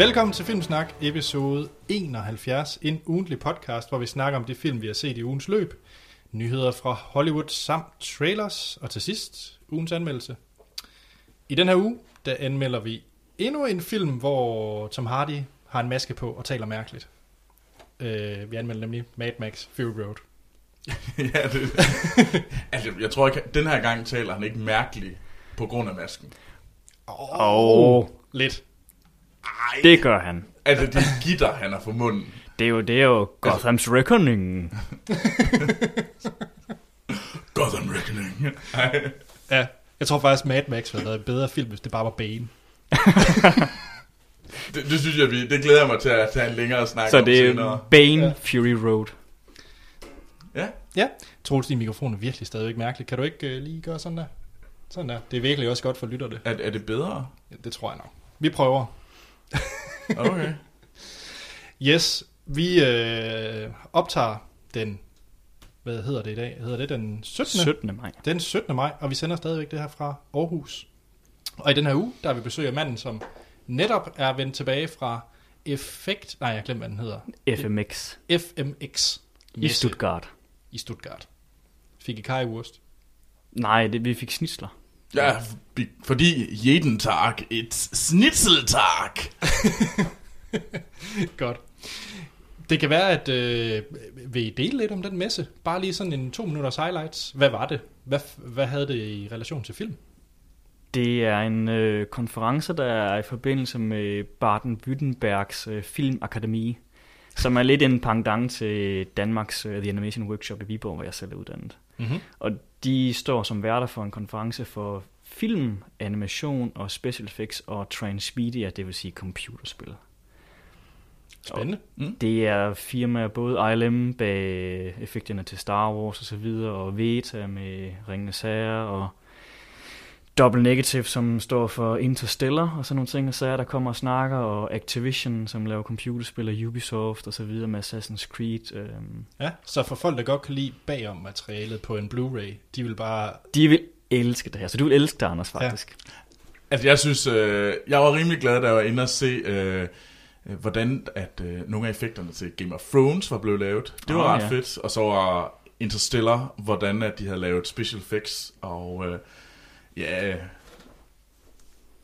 Velkommen til Filmsnak, episode 71, en ugentlig podcast, hvor vi snakker om de film, vi har set i ugens løb, nyheder fra Hollywood samt trailers, og til sidst ugens anmeldelse. I den her uge, der anmelder vi endnu en film, hvor Tom Hardy har en maske på og taler mærkeligt. Uh, vi anmelder nemlig Mad Max Fury Road. ja, det, altså, jeg tror ikke, den her gang taler han ikke mærkeligt på grund af masken. Åh, Åh. oh, lidt. Ej, Det gør han. altså det gitter, han har for munden. Det er jo, det er jo Gotham's Reckoning. Gotham Reckoning. Ej. Ja, jeg tror faktisk, Mad Max havde været en bedre film, hvis det bare var Bane. Det, det, synes jeg, vi, det glæder jeg mig til at tage en længere snak Så om det senere. er Bane Ja. Fury Road. Ja, Ja, Troels, din mikrofon er virkelig stadigvæk mærkelig. Kan du ikke uh, lige gøre sådan der? Sådan der. Det er virkelig også godt for lytterne. er, er det bedre? Ja, det tror jeg nok. Vi prøver. Okay. Yes, vi øh, optager den, hvad hedder det i dag? Hedder det den 17. 17. maj. Den 17. maj, og vi sender stadigvæk det her fra Aarhus. Og i den her uge, der vi besøg af manden, som netop er vendt tilbage fra Effekt... Nej, jeg glemte, hvad den hedder. FMX FMX. i Stuttgart. I Stuttgart. Fik I kajewurst? Nej, det, vi fik snitsler. Ja, fordi jeden Tag et Snitzeltag. Godt. Det kan være, at øh, vil I dele lidt om den messe? Bare lige sådan en to minutters highlights. Hvad var det? Hvad, hvad havde det i relation til film? Det er en øh, konference, der er i forbindelse med Baden-Württembergs øh, Filmakademi, som er lidt en pendant til Danmarks øh, The Animation Workshop i Viborg, hvor jeg selv er uddannet. Mm-hmm. Og de står som værter for en konference for film, animation og special effects og transmedia, det vil sige computerspil. Spændende. Det er firmaer, både ILM bag effekterne til Star Wars og så videre, og Veta med Ringende Sager, og Double Negative, som står for Interstellar og sådan nogle ting og sager, der kommer og snakker, og Activision, som laver computerspil, og Ubisoft og så videre med Assassin's Creed. Øhm. Ja, så for folk, der godt kan lide bagom materialet på en Blu-ray, de vil bare... De vil elske det her, så du vil elske det, Anders, faktisk. Altså, jeg synes, øh, jeg var rimelig glad, da jeg var inde og se, øh, øh, hvordan at øh, nogle af effekterne til Game of Thrones var blevet lavet. Det var Ah, ret ja. fedt. Og så var Interstellar, hvordan at de havde lavet special effects, og øh, ja,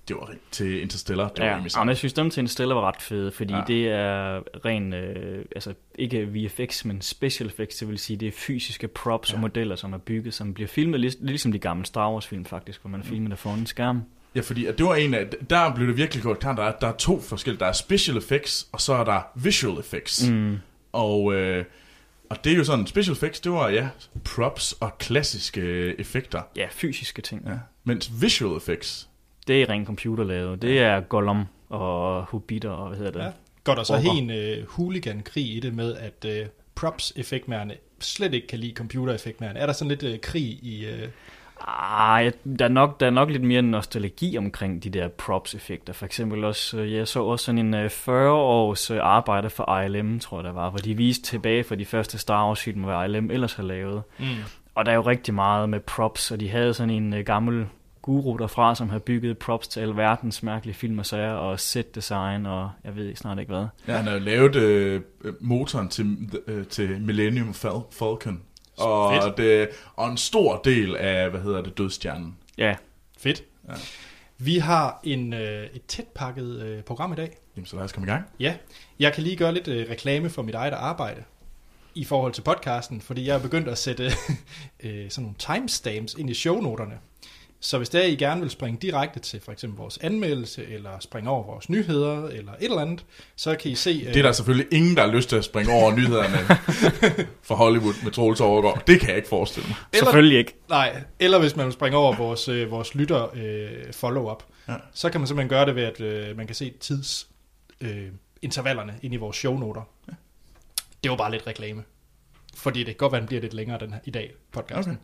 det var til Interstellar, det var Ja, rimelig ja men jeg synes, dem til Interstellar var ret fede, fordi Ja. det er ren, øh, altså ikke VFX, men special effects, det vil sige, det er fysiske props ja. Og modeller, som er bygget, som bliver filmet lig, ligesom de gamle Star Wars film faktisk, hvor man Mm. filmer det foran en skærm. Ja, fordi at det var en af, der blev det virkelig godt klart, der er, der er to forskellige. Der er special effects, og så er der visual effects. Mm. Og, øh, og det er jo sådan, special effects, det var ja, props og klassiske øh, effekter. Ja, fysiske ting. Ja. Mens visual effects, Det er ren computerlavet. Det er Gollum og Hobbiter og hvad hedder det? Ja. Godt, og så Orker. helt en uh, hooligan-krig i det med, at uh, props-effektmærerne slet ikke kan lide computer-effektmærerne. Er der sådan lidt uh, krig i... Uh... Ah, jeg- der er, nok, der er nok lidt mere nostalgi omkring de der props-effekter. For eksempel også, øh, jeg så også sådan en øh, 40-års øh, arbejde for ILM, tror jeg der var, hvor de viste tilbage fra de første Star Wars-film, hvad ILM ellers har lavet. Mm. Og der er jo rigtig meget med props, og de havde sådan en øh, gammel guru derfra, som har bygget props til alverdens mærkelige film og sager, og set design, og jeg ved snart ikke hvad. ja. han har jo lavet øh, motoren til, øh, til Millennium Fal- Falcon. Og, Fedt. det, og en stor del af, hvad hedder det, Dødstjernen. Ja, Fedt. Ja. Vi har en, uh, et tæt pakket uh, program i dag. Jamen, så lad os komme i gang. Ja, jeg kan lige gøre lidt uh, reklame for mit eget arbejde i forhold til podcasten, fordi jeg er begyndt at sætte uh, sådan nogle timestamps ind i shownoterne. Så hvis det er, I gerne vil springe direkte til for eksempel vores anmeldelse, eller springe over vores nyheder, eller et eller andet, så kan I se... øh, Det er der selvfølgelig ingen, der har lyst til at springe over nyhederne for Hollywood med Troels Overgaard. Det kan jeg ikke forestille mig. Eller- selvfølgelig ikke. Nej, eller hvis man vil springe over vores, øh, vores lytter øh, follow-up, ja. Ja. så kan man simpelthen gøre det ved, at øh, man kan se tids øh, intervallerne ind i vores shownoter. Ja. Det var bare lidt reklame. Fordi det kan godt være, den bliver lidt længere den her, i dag, podcasten. Okay.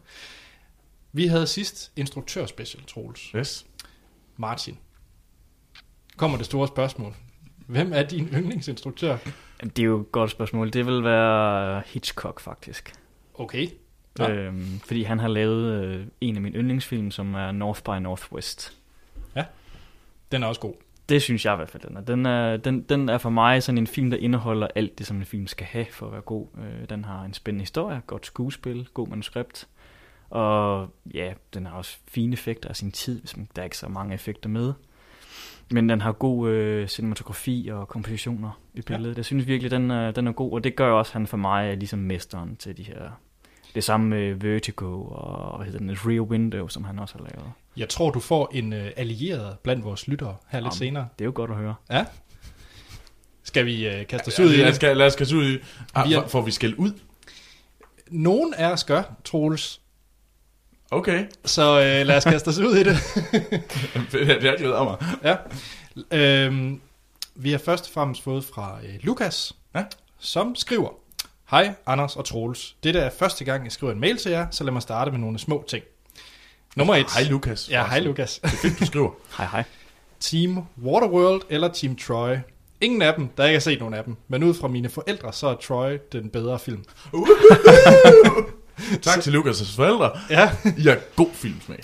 Vi havde sidst instruktørspecial, Troels. Yes. Martin. Kommer det store spørgsmål. Hvem er din yndlingsinstruktør? Det er jo et godt spørgsmål. Det vil være Hitchcock, faktisk. Okay. Ja. Ja. Øhm, fordi han har lavet øh, en af mine yndlingsfilm, som er North by Northwest. Den er også god. Det synes jeg i hvert fald, den er. Den er, den, den er for mig sådan en film, der indeholder alt det, som en film skal have for at være god. Øh, den har en spændende historie, godt skuespil, god manuskript. Og ja, den har også fine effekter af sin tid, hvis man, der er ikke så mange effekter med. Men den har god øh, cinematografi og kompositioner i billedet. Ja. Jeg synes virkelig, den er, den er god, og det gør også, at han for mig er ligesom mesteren til de her... Det samme med Vertigo og hvad hedder den, Rear Window, som han også har lavet. Jeg tror, du får en uh, allieret blandt vores lyttere her lidt Jamen, senere. Det er jo godt at høre. Ja. Skal vi uh, kaste os Ja, ud i lad, det? lad os kaste ud i... Ah, Vi er- får vi skæld ud? Nogen af os gør, Troels. Okay. Så uh, lad os kaste os ud i det. det har glæder mig. ja. Øhm, vi har først og fremmest fået fra uh, Lukas, Ja. som skriver, Hej Anders og Troels. Dette er første gang, jeg skriver en mail til jer, så lad mig starte med nogle små ting. Nummer et. Hej Lukas. Ja, hej Lukas. Det er fedt, du skriver. Hej hej. Team Waterworld eller Team Troy. Ingen af dem, der ikke har set nogen af dem. Men ud fra mine forældre, så er Troy den bedre film. tak til Lukas' forældre. Ja. I har god filmsmag.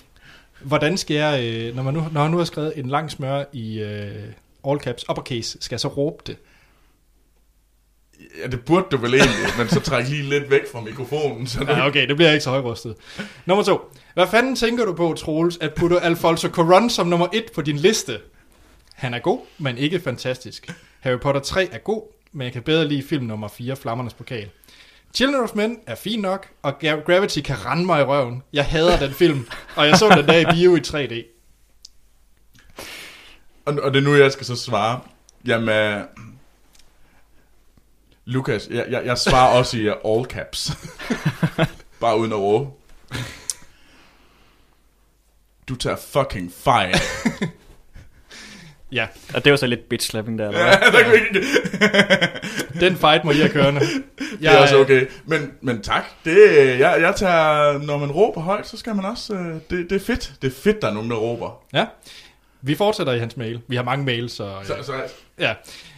Hvordan skal jeg, øh, når, man nu, når han nu har skrevet en lang smør i øh, all caps uppercase, skal jeg så råbe det? Ja, det burde du vel egentlig, men så træk lige lidt væk fra mikrofonen. Så. Ja, okay, det bliver ikke så højrøstet. Nummer to. Hvad fanden tænker du på, Troels, at putte Alfonso Cuarón som nummer et på din liste? Han er god, men ikke fantastisk. Harry Potter 3 er god, men jeg kan bedre lide film nummer 4, Flammernes Pokal. Children of Men er fin nok, og Gra- Gravity kan rende mig i røven. Jeg hader den film, og jeg så den der i bio i 3D. Og, og det er nu, jeg skal så svare. Jamen, øh, Lukas, jeg, jeg, jeg svarer også i all caps. Bare uden at råbe. Du tager fucking fejl. Ja, Og det var så lidt bitch slapping der, eller hvad? ja, der vi ikke... den fight må I have kørende. Det er også okay. Men, men tak. Det, jeg, jeg tager, når man råber højt, så skal man også... øh, Det, det er fedt. Det er fedt, der er nogen, der råber. Ja, vi fortsætter i hans mail. Vi har mange mails, så... Så, øh, så, Ja.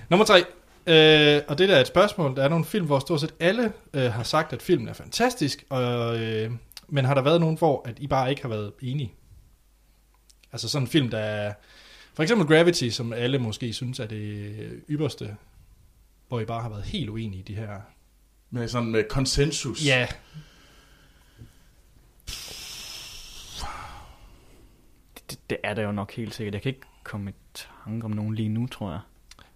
Nummer tre. Øh, og det der er et spørgsmål. Der er nogle film, hvor stort set alle øh, har sagt, at filmen er fantastisk, og, øh, men har der været nogen, hvor at I bare ikke har været enige? Altså sådan en film, der er... For eksempel Gravity, som alle måske synes er det ypperste, hvor I bare har været helt uenige i de her... med sådan med konsensus. Ja, Det, det er der jo nok helt sikkert. Jeg kan ikke komme i tanke om nogen lige nu, tror jeg.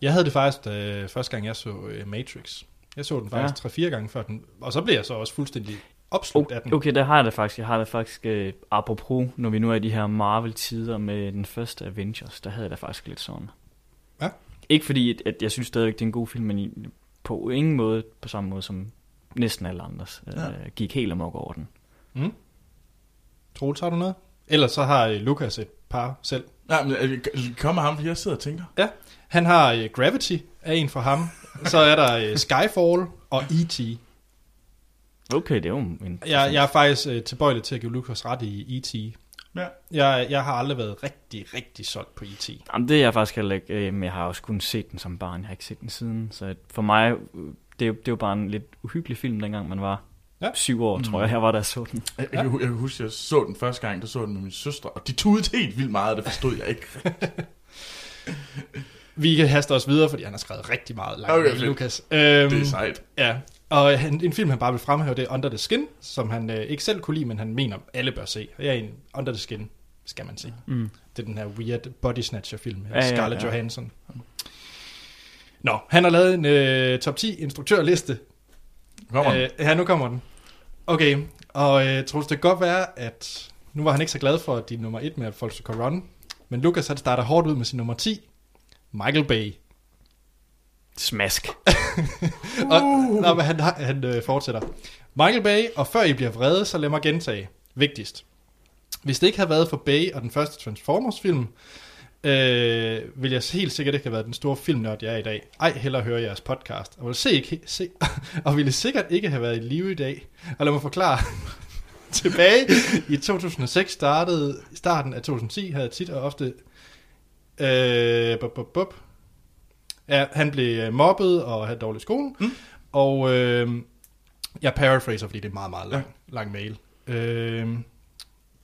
jeg havde det faktisk, da første gang jeg så øh, Matrix. Jeg så den faktisk ja. 3-4 gange før den, og så blev jeg så også fuldstændig opslugt af den. Okay, der har jeg det faktisk. Jeg har det faktisk, øh, apropos, når vi nu er i de her Marvel-tider med den første Avengers, der havde jeg det faktisk lidt sådan. Ja. Ikke fordi, at, jeg synes stadigvæk, det er en god film, men på ingen måde på samme måde som næsten alle andres. Ja. Ja. Øh, gik helt amok over den. Mm. Troels, har du noget? Ellers så har øh, Lukas et par selv. Nej, men øh, kom med ham, for jeg sidder og tænker. Han har øh, Gravity, er en for ham. Så er der øh, Skyfall og E.T. Okay, det er jo en... Jeg, jeg er faktisk øh, tilbøjelig til at give Lukas ret i E.T. Ja. Jeg, jeg har aldrig været rigtig, rigtig solgt på E.T. Jamen, det er jeg faktisk heller ikke, øh, men jeg har også kun set den som barn. Jeg har ikke set den siden. Så for mig, øh, det er, jo, det jo bare en lidt uhyggelig film, dengang man var Ja. syv år, tror jeg, jeg var der så den. Jeg, jeg, jeg kan huske, at jeg så den første gang, der så den med min søstre, og de tudede helt vildt meget, det forstod jeg ikke. Vi kan haste os videre, fordi han har skrevet rigtig meget langt Okay. Lukas. Øhm, Det er sejt. Ja, og han, en film, han bare vil fremhæve, det er Under the Skin, som han øh, ikke selv kunne lide, men han mener, alle bør se. Og jeg er en Under the Skin, skal man sige. Mm. Det er den her weird body snatcher film med Ja, ja, Scarlett ja. Johansson. Nå, han har lavet en øh, top 10 instruktørliste. Kommer den? Øh, ja, nu kommer den. Okay, og øh, Troels, det kan godt være, at nu var han ikke så glad for din nummer 1 med Alfonso Cuarón, men Lucas han starter hårdt ud med sin nummer 10, Michael Bay. Smask. Og, nå, men han, han øh, fortsætter. Michael Bay, og før I bliver vrede, så lad mig gentage. Vigtigst. Hvis det ikke havde været for Bay og den første Transformers-film, øh, vil jeg helt sikkert ikke have været den store filmnørd, jeg er i dag. Ej, hellere høre jeres podcast. Og ville, se, ikke, se, og ville sikkert ikke have været i live i dag. Og lad mig forklare. Tilbage i 2006 startede, starten af 2010 havde jeg tit og ofte øh, bup, bup, bup. Ja, han blev øh, mobbet og havde dårlig skole. Mm. Og øh, jeg paraphraser, fordi det er meget, meget lang, ja. lang mail. Øh,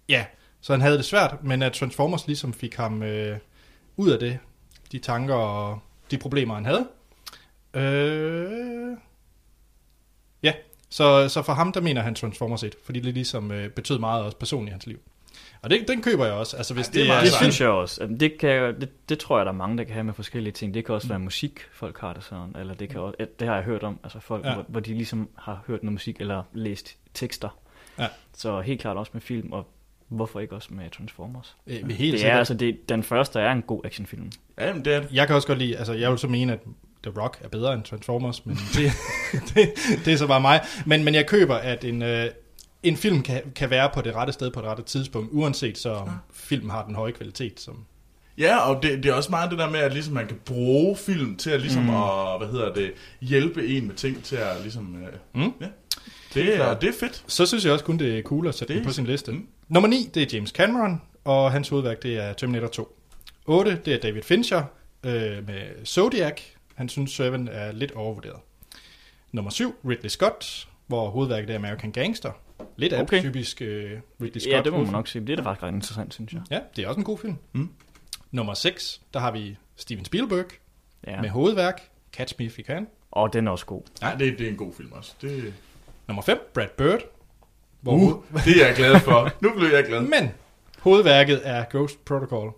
ja, så han havde det svært, men at Transformers ligesom fik ham øh, ud af det, de tanker og de problemer, han havde. Øh, ja, så, så for ham, der mener han Transformers 1, fordi det ligesom øh, betød meget også personligt i hans liv. Og det, den køber jeg også. Altså, hvis Ej, det, det er det, synes jeg også. Det, kan, det, det tror jeg, der er mange, der kan have med forskellige ting. Det kan også være musik, folk har det sådan. Eller det, kan også, det har jeg hørt om. Altså folk, Ja. ja. hvor, hvor de ligesom har hørt noget musik eller læst tekster. Ja. Så helt klart også med film, og hvorfor ikke også med Transformers? øh, helt det sikkert. er altså, det, den første er en god actionfilm. Ja, men det er. Jeg kan også godt lide, altså jeg vil så mene, at The Rock er bedre end Transformers, men det, det, det er så bare mig. Men, men jeg køber, at en, øh, en film kan, kan være på det rette sted på det rette tidspunkt, uanset så om filmen har den høje kvalitet. Som, Ja, og det, det er også meget det der med, at ligesom man kan bruge film til at ligesom Mm. at, hvad hedder det, hjælpe en med ting til at ligesom, øh, Mm. ja. Det er, det er fedt. så synes jeg også kun, det er cool at sætte Det- det, på sin liste. Mm. Nummer 9, det er James Cameron, og hans hovedværk, det er Terminator 2. 8, det er David Fincher øh, med Zodiac. Han synes, Seven er lidt overvurderet. Nummer 7, Ridley Scott, hvor hovedværket er American Gangster. Lidt af Okay. typisk øh, Ridley Scott. Ja, det må man nok sige. Det er da faktisk ret interessant, synes jeg. Ja, det er også en god film. Mm. Nummer 6, der har vi Steven Spielberg Ja. ja. med hovedværk Catch Me If You Can. Og den er også god. Ja, det, det er en god film også. Det, Nummer 5, Brad Bird. Hvor uh, det er jeg glad for. Nu blev jeg glad. Men hovedværket er Ghost Protocol.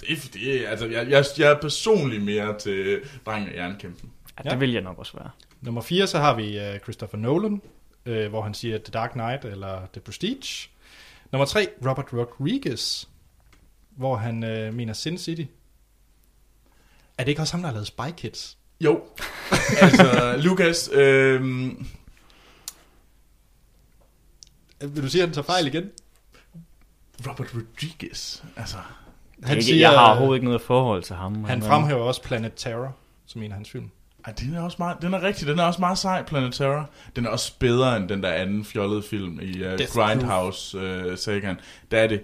Det er fordi, altså, jeg, jeg, jeg er personligt mere til drengen af jernkæmpen. Ja, Ja. det vil jeg nok også være. Nummer 4, så har vi uh, Christopher Nolan, uh, hvor han siger The Dark Knight eller The Prestige. Nummer 3, Robert Rodriguez, hvor han uh, mener Sin City. Er det ikke også ham, der har lavet Spy Kids? Jo, altså, Lukas, Øh, Vil du sige, at han tager fejl igen? Robert Rodriguez, altså, Han, jeg, siger, jeg har øh, overhovedet ikke noget forhold til ham. han fremhæver også Planet Terror, som en af hans film. Ej, den er også meget, den er rigtig, den er også meget sej, Planet Terror. Den er også bedre end den der anden fjollede film i uh, Death Proof. Grindhouse-sagaen. der er det.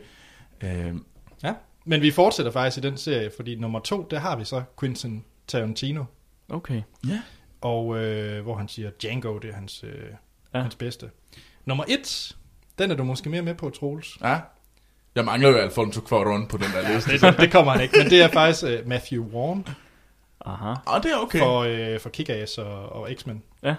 Uh, Ja, men vi fortsætter faktisk i den serie, fordi nummer to, der har vi så Quentin Tarantino, Okay. ja. og øh, hvor han siger, Django, det er hans, øh, Ja. ja. hans bedste. Nummer et, den er du måske mere med på, Troels. ja. Jeg mangler jo Alfonso Cuarón på den der liste. Det, det kommer han ikke, men det er faktisk øh, Matthew Vaughn Aha. Og det er okay. for, øh, for Kick-Ass og, og X-Men. Ja,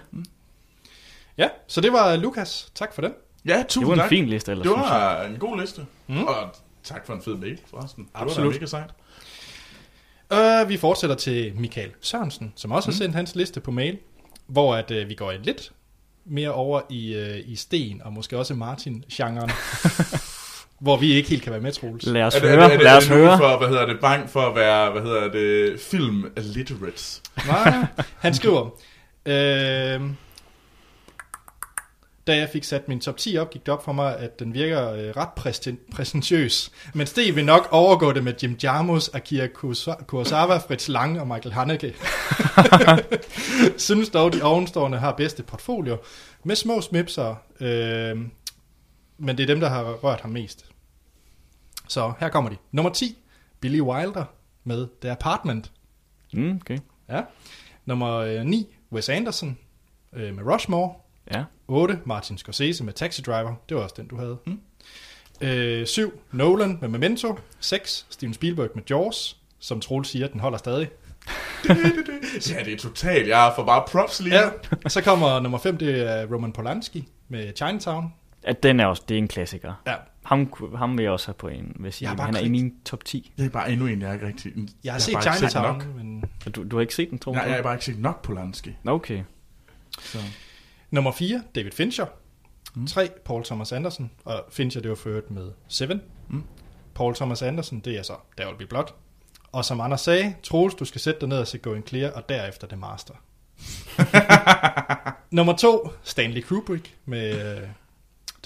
Ja, så det var Lukas. Tak for den. Ja, det tusind var en tak. fin liste ellers, Det var en god liste. Mm. Mm. Og tak for en fed mail, forresten. Det Absolut. var da mega sejt. Uh, vi fortsætter til Michael Sørensen, som også har sendt hans liste på mail, hvor at, uh, vi går lidt mere over i, uh, i sten, og måske også Martin-genren, hvor vi ikke helt kan være med, Troels. Lad os Er det, høre, er det, er det, lad os er det høre. for, hvad hedder det, bank for at være, hvad hedder det, film illiterates? Nej, han skriver, øh, da jeg fik sat min top 10 op, gik det op for mig, at den virker øh, ret præsten- præsentøs. Men Steve vil nok overgå det med Jim Jarmus, Akira Kurosa- Kurosawa, Fritz Lang og Michael Haneke. Synes dog, de ovenstående har bedste portfolio, med små smipser, øh, men det er dem, der har rørt ham mest. Så her kommer de. Nummer 10, Billy Wilder med The Apartment. Mm, okay. Ja. Nummer øh, 9, Wes Anderson øh, med Rushmore. Ja. 8, Martin Scorsese med Taxi Driver. Det var også den, du havde. Mm. Øh, 7, Nolan med Memento. 6, Steven Spielberg med Jaws. Som Troels siger, den holder stadig. Ja, det er totalt. Jeg får bare props lige Ja. Så kommer nummer 5, det er Roman Polanski med Chinatown. At den er også, det er en klassiker. Ja. Ham, ham vil jeg også have på en, vil jeg sige. Jeg har Han er i min top 10. Det er bare endnu en, jeg ikke rigtig... Jeg har jeg set bare ikke Chinatown, nok. men... Du, du har ikke set den, tror Nej, jeg? jeg har bare ikke set nok Polanski. Okay. Så. Nummer 4, David Fincher. 3, Paul Thomas Anderson. Og Fincher, det var ført med Seven. Mm. Paul Thomas Anderson, det er så Der Will Be Blood. Og som Anders sagde, Troels, du skal sætte dig ned og se Going Clear, og derefter The Master. nummer 2, Stanley Kubrick med uh,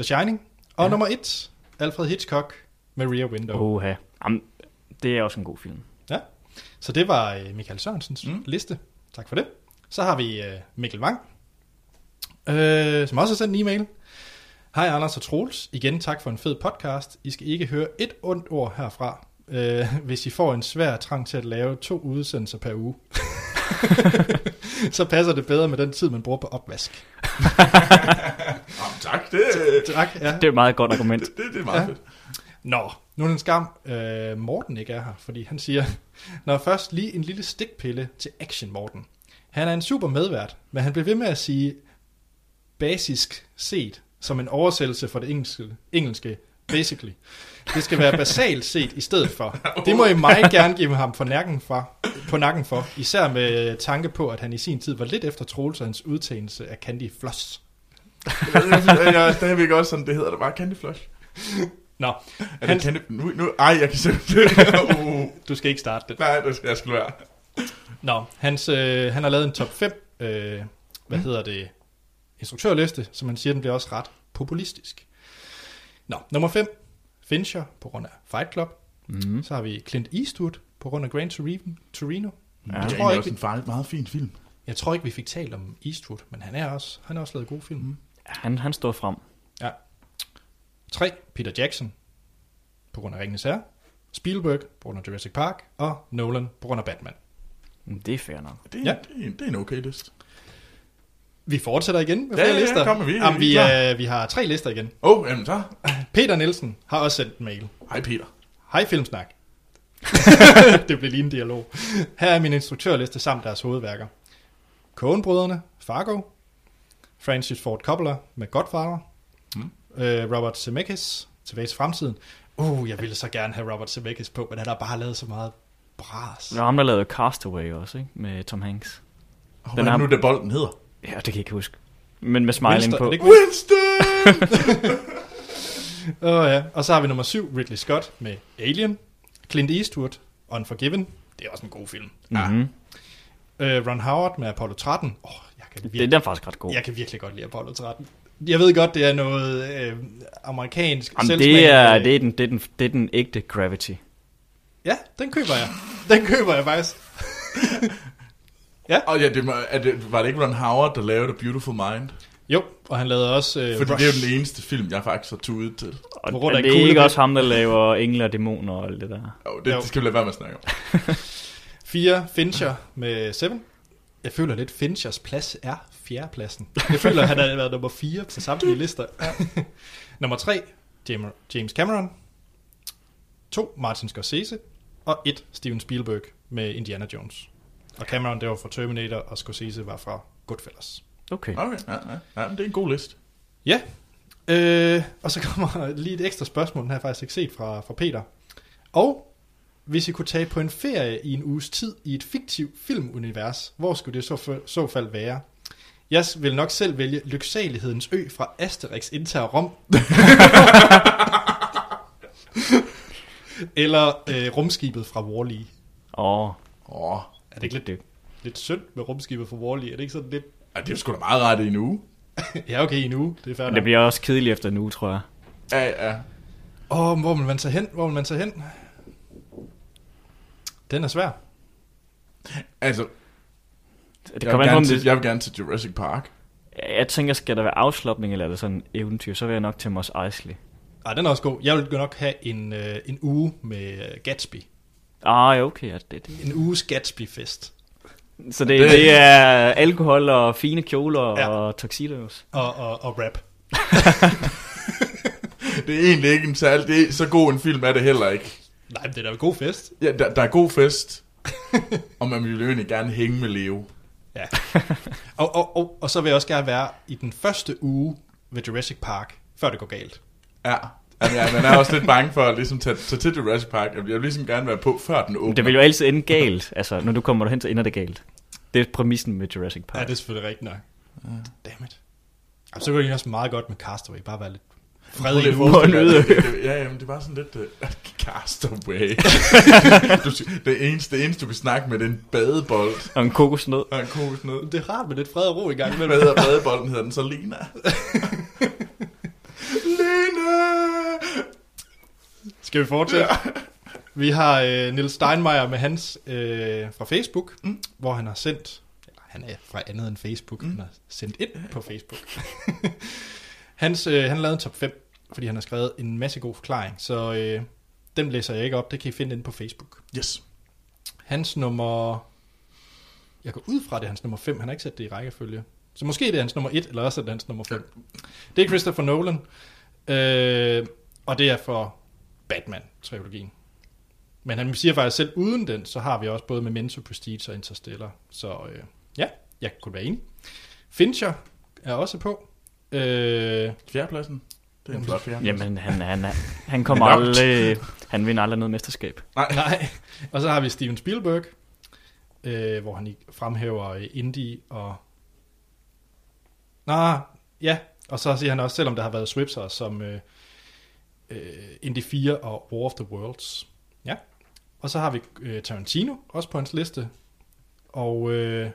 The Shining. Og Ja. nummer 1, Alfred Hitchcock med Rear Window. Oh. Oha. Jamen, det er også en god film. Ja. Så det var uh, Michael Sørensens Mm. liste. Tak for det. Så har vi uh, Mikkel Wang, øh, som også har sendt en e-mail. Hej Anders og Troels. Igen tak for en fed podcast. I skal ikke høre et ondt ord herfra, øh, hvis I får en svær trang til at lave to udsendelser per uge. så passer det bedre med den tid, man bruger på opvask. Jamen, tak, det, Tak, ja. Det er et meget godt argument. det, det, det er meget Ja. fedt. Nå, Nu er det en skam, øh, Morten ikke er her, fordi han siger, når først lige en lille stikpille til Action Morten. Han er en super medvært, men han bliver ved med at sige basisk set, som en oversættelse for det engelske, engelske basically. Det skal være basalt set i stedet for. Det må I meget gerne give ham for nakken for, på nakken for, især med tanke på, at han i sin tid var lidt efter Troels og hans udtalelse af Candy Floss. jeg er stadigvæk også sådan, det hedder det bare Candy Flush. Nå, Er det Han- Candy... Nu, nu, ej, jeg kan simpelthen... uh, du skal ikke starte det. nej, det skal jeg skal være. Nå, hans, øh, han har lavet en top 5, øh, hvad Mm. hedder det, instruktørliste, som han siger, den bliver også ret populistisk. Nå, nummer 5, Fincher på grund af Fight Club. Mm. Så har vi Clint Eastwood på grund af Gran Torino. Torino. Ja, Jeg det er tror ikke, også en farlig, meget fin film. Jeg tror ikke, vi fik talt om Eastwood, men han er også, han har også lavet gode film. Mm. Han, han står frem. 3. Peter Jackson på grund af Ringenes Herre. Spielberg på grund af Jurassic Park. Og Nolan på grund af Batman. Mm, Det er fair nok. Det er, Ja. ja. det, er, en- det er en okay list. Vi fortsætter igen med Ja, flere ja, ja, lister. kom vi- Jamen, vi vi, er øh, vi har tre lister igen. Åh, oh, jamen så. Peter Nielsen har også sendt en mail. Hej Peter. Hej Filmsnak. det blev lige en dialog. Her er min instruktørliste samt deres hovedværker. Coen-brødrene, Fargo, Francis Ford Coppola med Godfather, Mm. øh, Robert Zemeckis, Tilbage til fremtiden. Uh, jeg ville så gerne have Robert Zemeckis på, men han har bare lavet så meget bras. Der er ham, der lavede Castaway også, ikke? Med Tom Hanks. Oh, Den hvad er har- nu, det bolden hedder? Ja, det kan jeg ikke huske. Men med smiling Winston, på. Winston! Åh oh, ja, og så har vi nummer syv, Ridley Scott med Alien, Clint Eastwood, Unforgiven, det er også en god film. Mm-hmm. Uh, Ron Howard med Apollo 13, åh, oh, jeg kan Det, virkelig den er faktisk ret god. Jeg kan virkelig godt lide Apollo 13. Jeg ved godt, det er noget øh, amerikansk Jamen, det, er, det, er den, det, er den, det er den ægte Gravity. Ja, den køber jeg. Den køber jeg faktisk. Og ja, det, er det, var det ikke Ron Howard, der lavede A Beautiful Mind? Jo, og han lavede også øh, Fordi Rush. det er jo den eneste film, jeg faktisk har tudet til. Og af er det kugle- ikke også ham, der laver Engle og Dæmoner og alt det der? Oh, det, Jo. det skal vi lade være med at snakke om. Fire, Fincher med Seven. Jeg føler lidt, Finchers plads er fjerdepladsen. Jeg føler, han har været nummer 4 på samtlige lister. nummer 3, James Cameron. 2, Martin Scorsese. Og 1, Steven Spielberg med Indiana Jones. Og Cameron, det var fra Terminator, og Scorsese var fra Goodfellas. Okay. Okay, ja, ja. ja men det er en god liste. Ja, øh, og så kommer lige et ekstra spørgsmål, den har jeg faktisk ikke set fra, fra Peter. Og hvis I kunne tage på en ferie i en uges tid i et fiktivt filmunivers, hvor skulle det så, f- så fald være? Jeg vil nok selv vælge Lyksalighedens Ø fra Asterix indtager Rom. Eller øh, rumskibet fra Wall-E. Åh, Åh, oh, det ikke lidt, det, lidt synd med rumskibet fra Wall-E? Er det ikke sådan lidt... det er jo sgu da meget ret i en uge. ja, okay, i en uge. Det er nok. det bliver også kedeligt efter en uge, tror jeg. Ja, ja. Åh, oh, hvor vil man tage hen? Hvor vil man tage hen? Den er svær. Altså, Det jeg kommer vil, om gerne til, det, jeg vil gerne til Jurassic Park. jeg tænker, skal der være afslapning, eller er det sådan en eventyr, så vil jeg nok til Mos Eisley. Ej, den er også god. Jeg vil nok have en, øh, en uge med Gatsby. Ah, ja, okay. Ja, det, det. En uges Gatsby-fest. Så det, Det- det er alkohol og fine kjoler ja. og tuxedos. Og, og, og rap. Det er egentlig ikke en særlig... Det er, så god en film er det heller ikke. Nej, men det er da en god fest. Ja, der, der er god fest, og man vil jo egentlig gerne hænge med Leo. Ja. og, og, og, og så vil jeg også gerne være i den første uge ved Jurassic Park, før det går galt. Ja. Jamen, ja, man er også lidt bange for at ligesom tage, tage til Jurassic Park. Jeg vil ligesom gerne være på, før den åbner. Det vil jo altid ende galt. Altså, når du kommer derhen, så ender det galt. Det er præmissen med Jurassic Park. Ja, det er selvfølgelig rigtigt nok. Dammit. Og så går det også meget godt med Castaway. Bare være lidt fred i Lidt en øde. ja, jamen, det var sådan lidt... Uh, castaway. du, det, eneste, det eneste, du kan snakke med, det er en badebold. Og en kokosnød. Og en kokosnød. Det er rart med lidt fred og ro i gang. Hvad hedder badebolden? Hedder den så Lina? Lina! Skal vi fortsætte? Vi har øh, Nils Steinmeier med hans øh, fra Facebook, mm. Hvor han har sendt, eller han er fra andet end Facebook, mm. Han har sendt ind på Facebook. hans, øh, han lavet en top 5, fordi han har skrevet en masse god forklaring, så øh, dem læser jeg ikke op, det kan I finde inde på Facebook. Yes. Hans nummer, jeg går ud fra det er hans nummer 5, han har ikke sat det i rækkefølge. Så måske det er hans nummer 1, eller også er det hans nummer 5. Det er Christopher Nolan, øh, og det er for Batman-trilogien. Men han siger faktisk selv, uden den, så har vi også både Memento, Prestige og Interstellar. Så øh, ja, jeg kunne være enig. Fincher er også på. Øh, Fjerdepladsen. Det er en flot fjerdeplads. Jamen, han, han, han, han kommer er aldrig... Han vinder aldrig noget mesterskab. nej. Og så har vi Steven Spielberg, øh, hvor han fremhæver øh, Indie og... Nå, ja. Og så siger han også, selvom der har været Swipser som øh, øh, Indie 4 og War of the Worlds. Ja. Og så har vi øh, Tarantino også på hans liste. Og øh,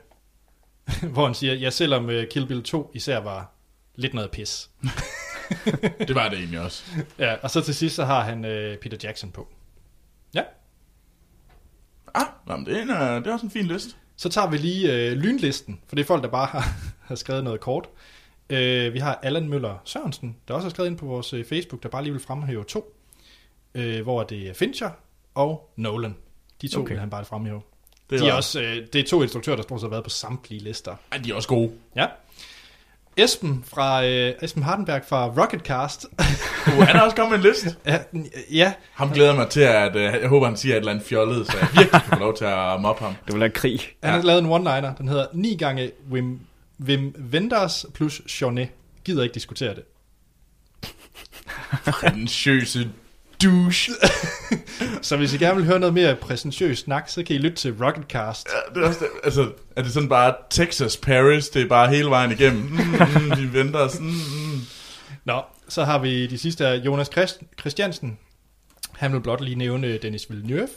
hvor han siger, ja, selvom øh, Kill Bill 2 især var lidt noget pis. Det var det egentlig også. Ja, og så til sidst så har han øh, Peter Jackson på. Ja. Ah, nå, men det, er en, øh, det er også en fin liste. Så tager vi lige øh, lynlisten, for det er folk, der bare har, har skrevet noget kort. Øh, vi har Allan Møller Sørensen, der også har skrevet ind på vores øh, Facebook, der bare lige vil fremhæve to. Øh, hvor det er Fincher og Nolan. De to okay. Vil han bare fremhæve. Det De er også, øh, det er to instruktører, der stort set har været på samtlige lister. Ej, de er også gode. Ja. Esben, fra, øh, Esben Hardenberg fra Rocketcast. Uh, han er også kommet med en liste. ja, ja, Ham glæder mig til, at øh, jeg håber, han siger et eller andet fjollet, så jeg virkelig kan få lov til at mobbe ham. Det vil være krig. Han Ja. har lavet en one-liner, den hedder 9 gange Wim, Wim Wenders plus Journet. Gider ikke diskutere det. Prætentiøse douche. Så hvis I gerne vil høre noget mere præsentøs snak, så kan I lytte til Rocketcast. Ja, det er, også det. Altså, er det sådan bare Texas, Paris, det er bare hele vejen igennem. Mm, mm, vi venter sådan. Mm. Nå, så har vi de sidste af Jonas Christ- Christiansen. Han vil blot lige nævne Dennis Villeneuve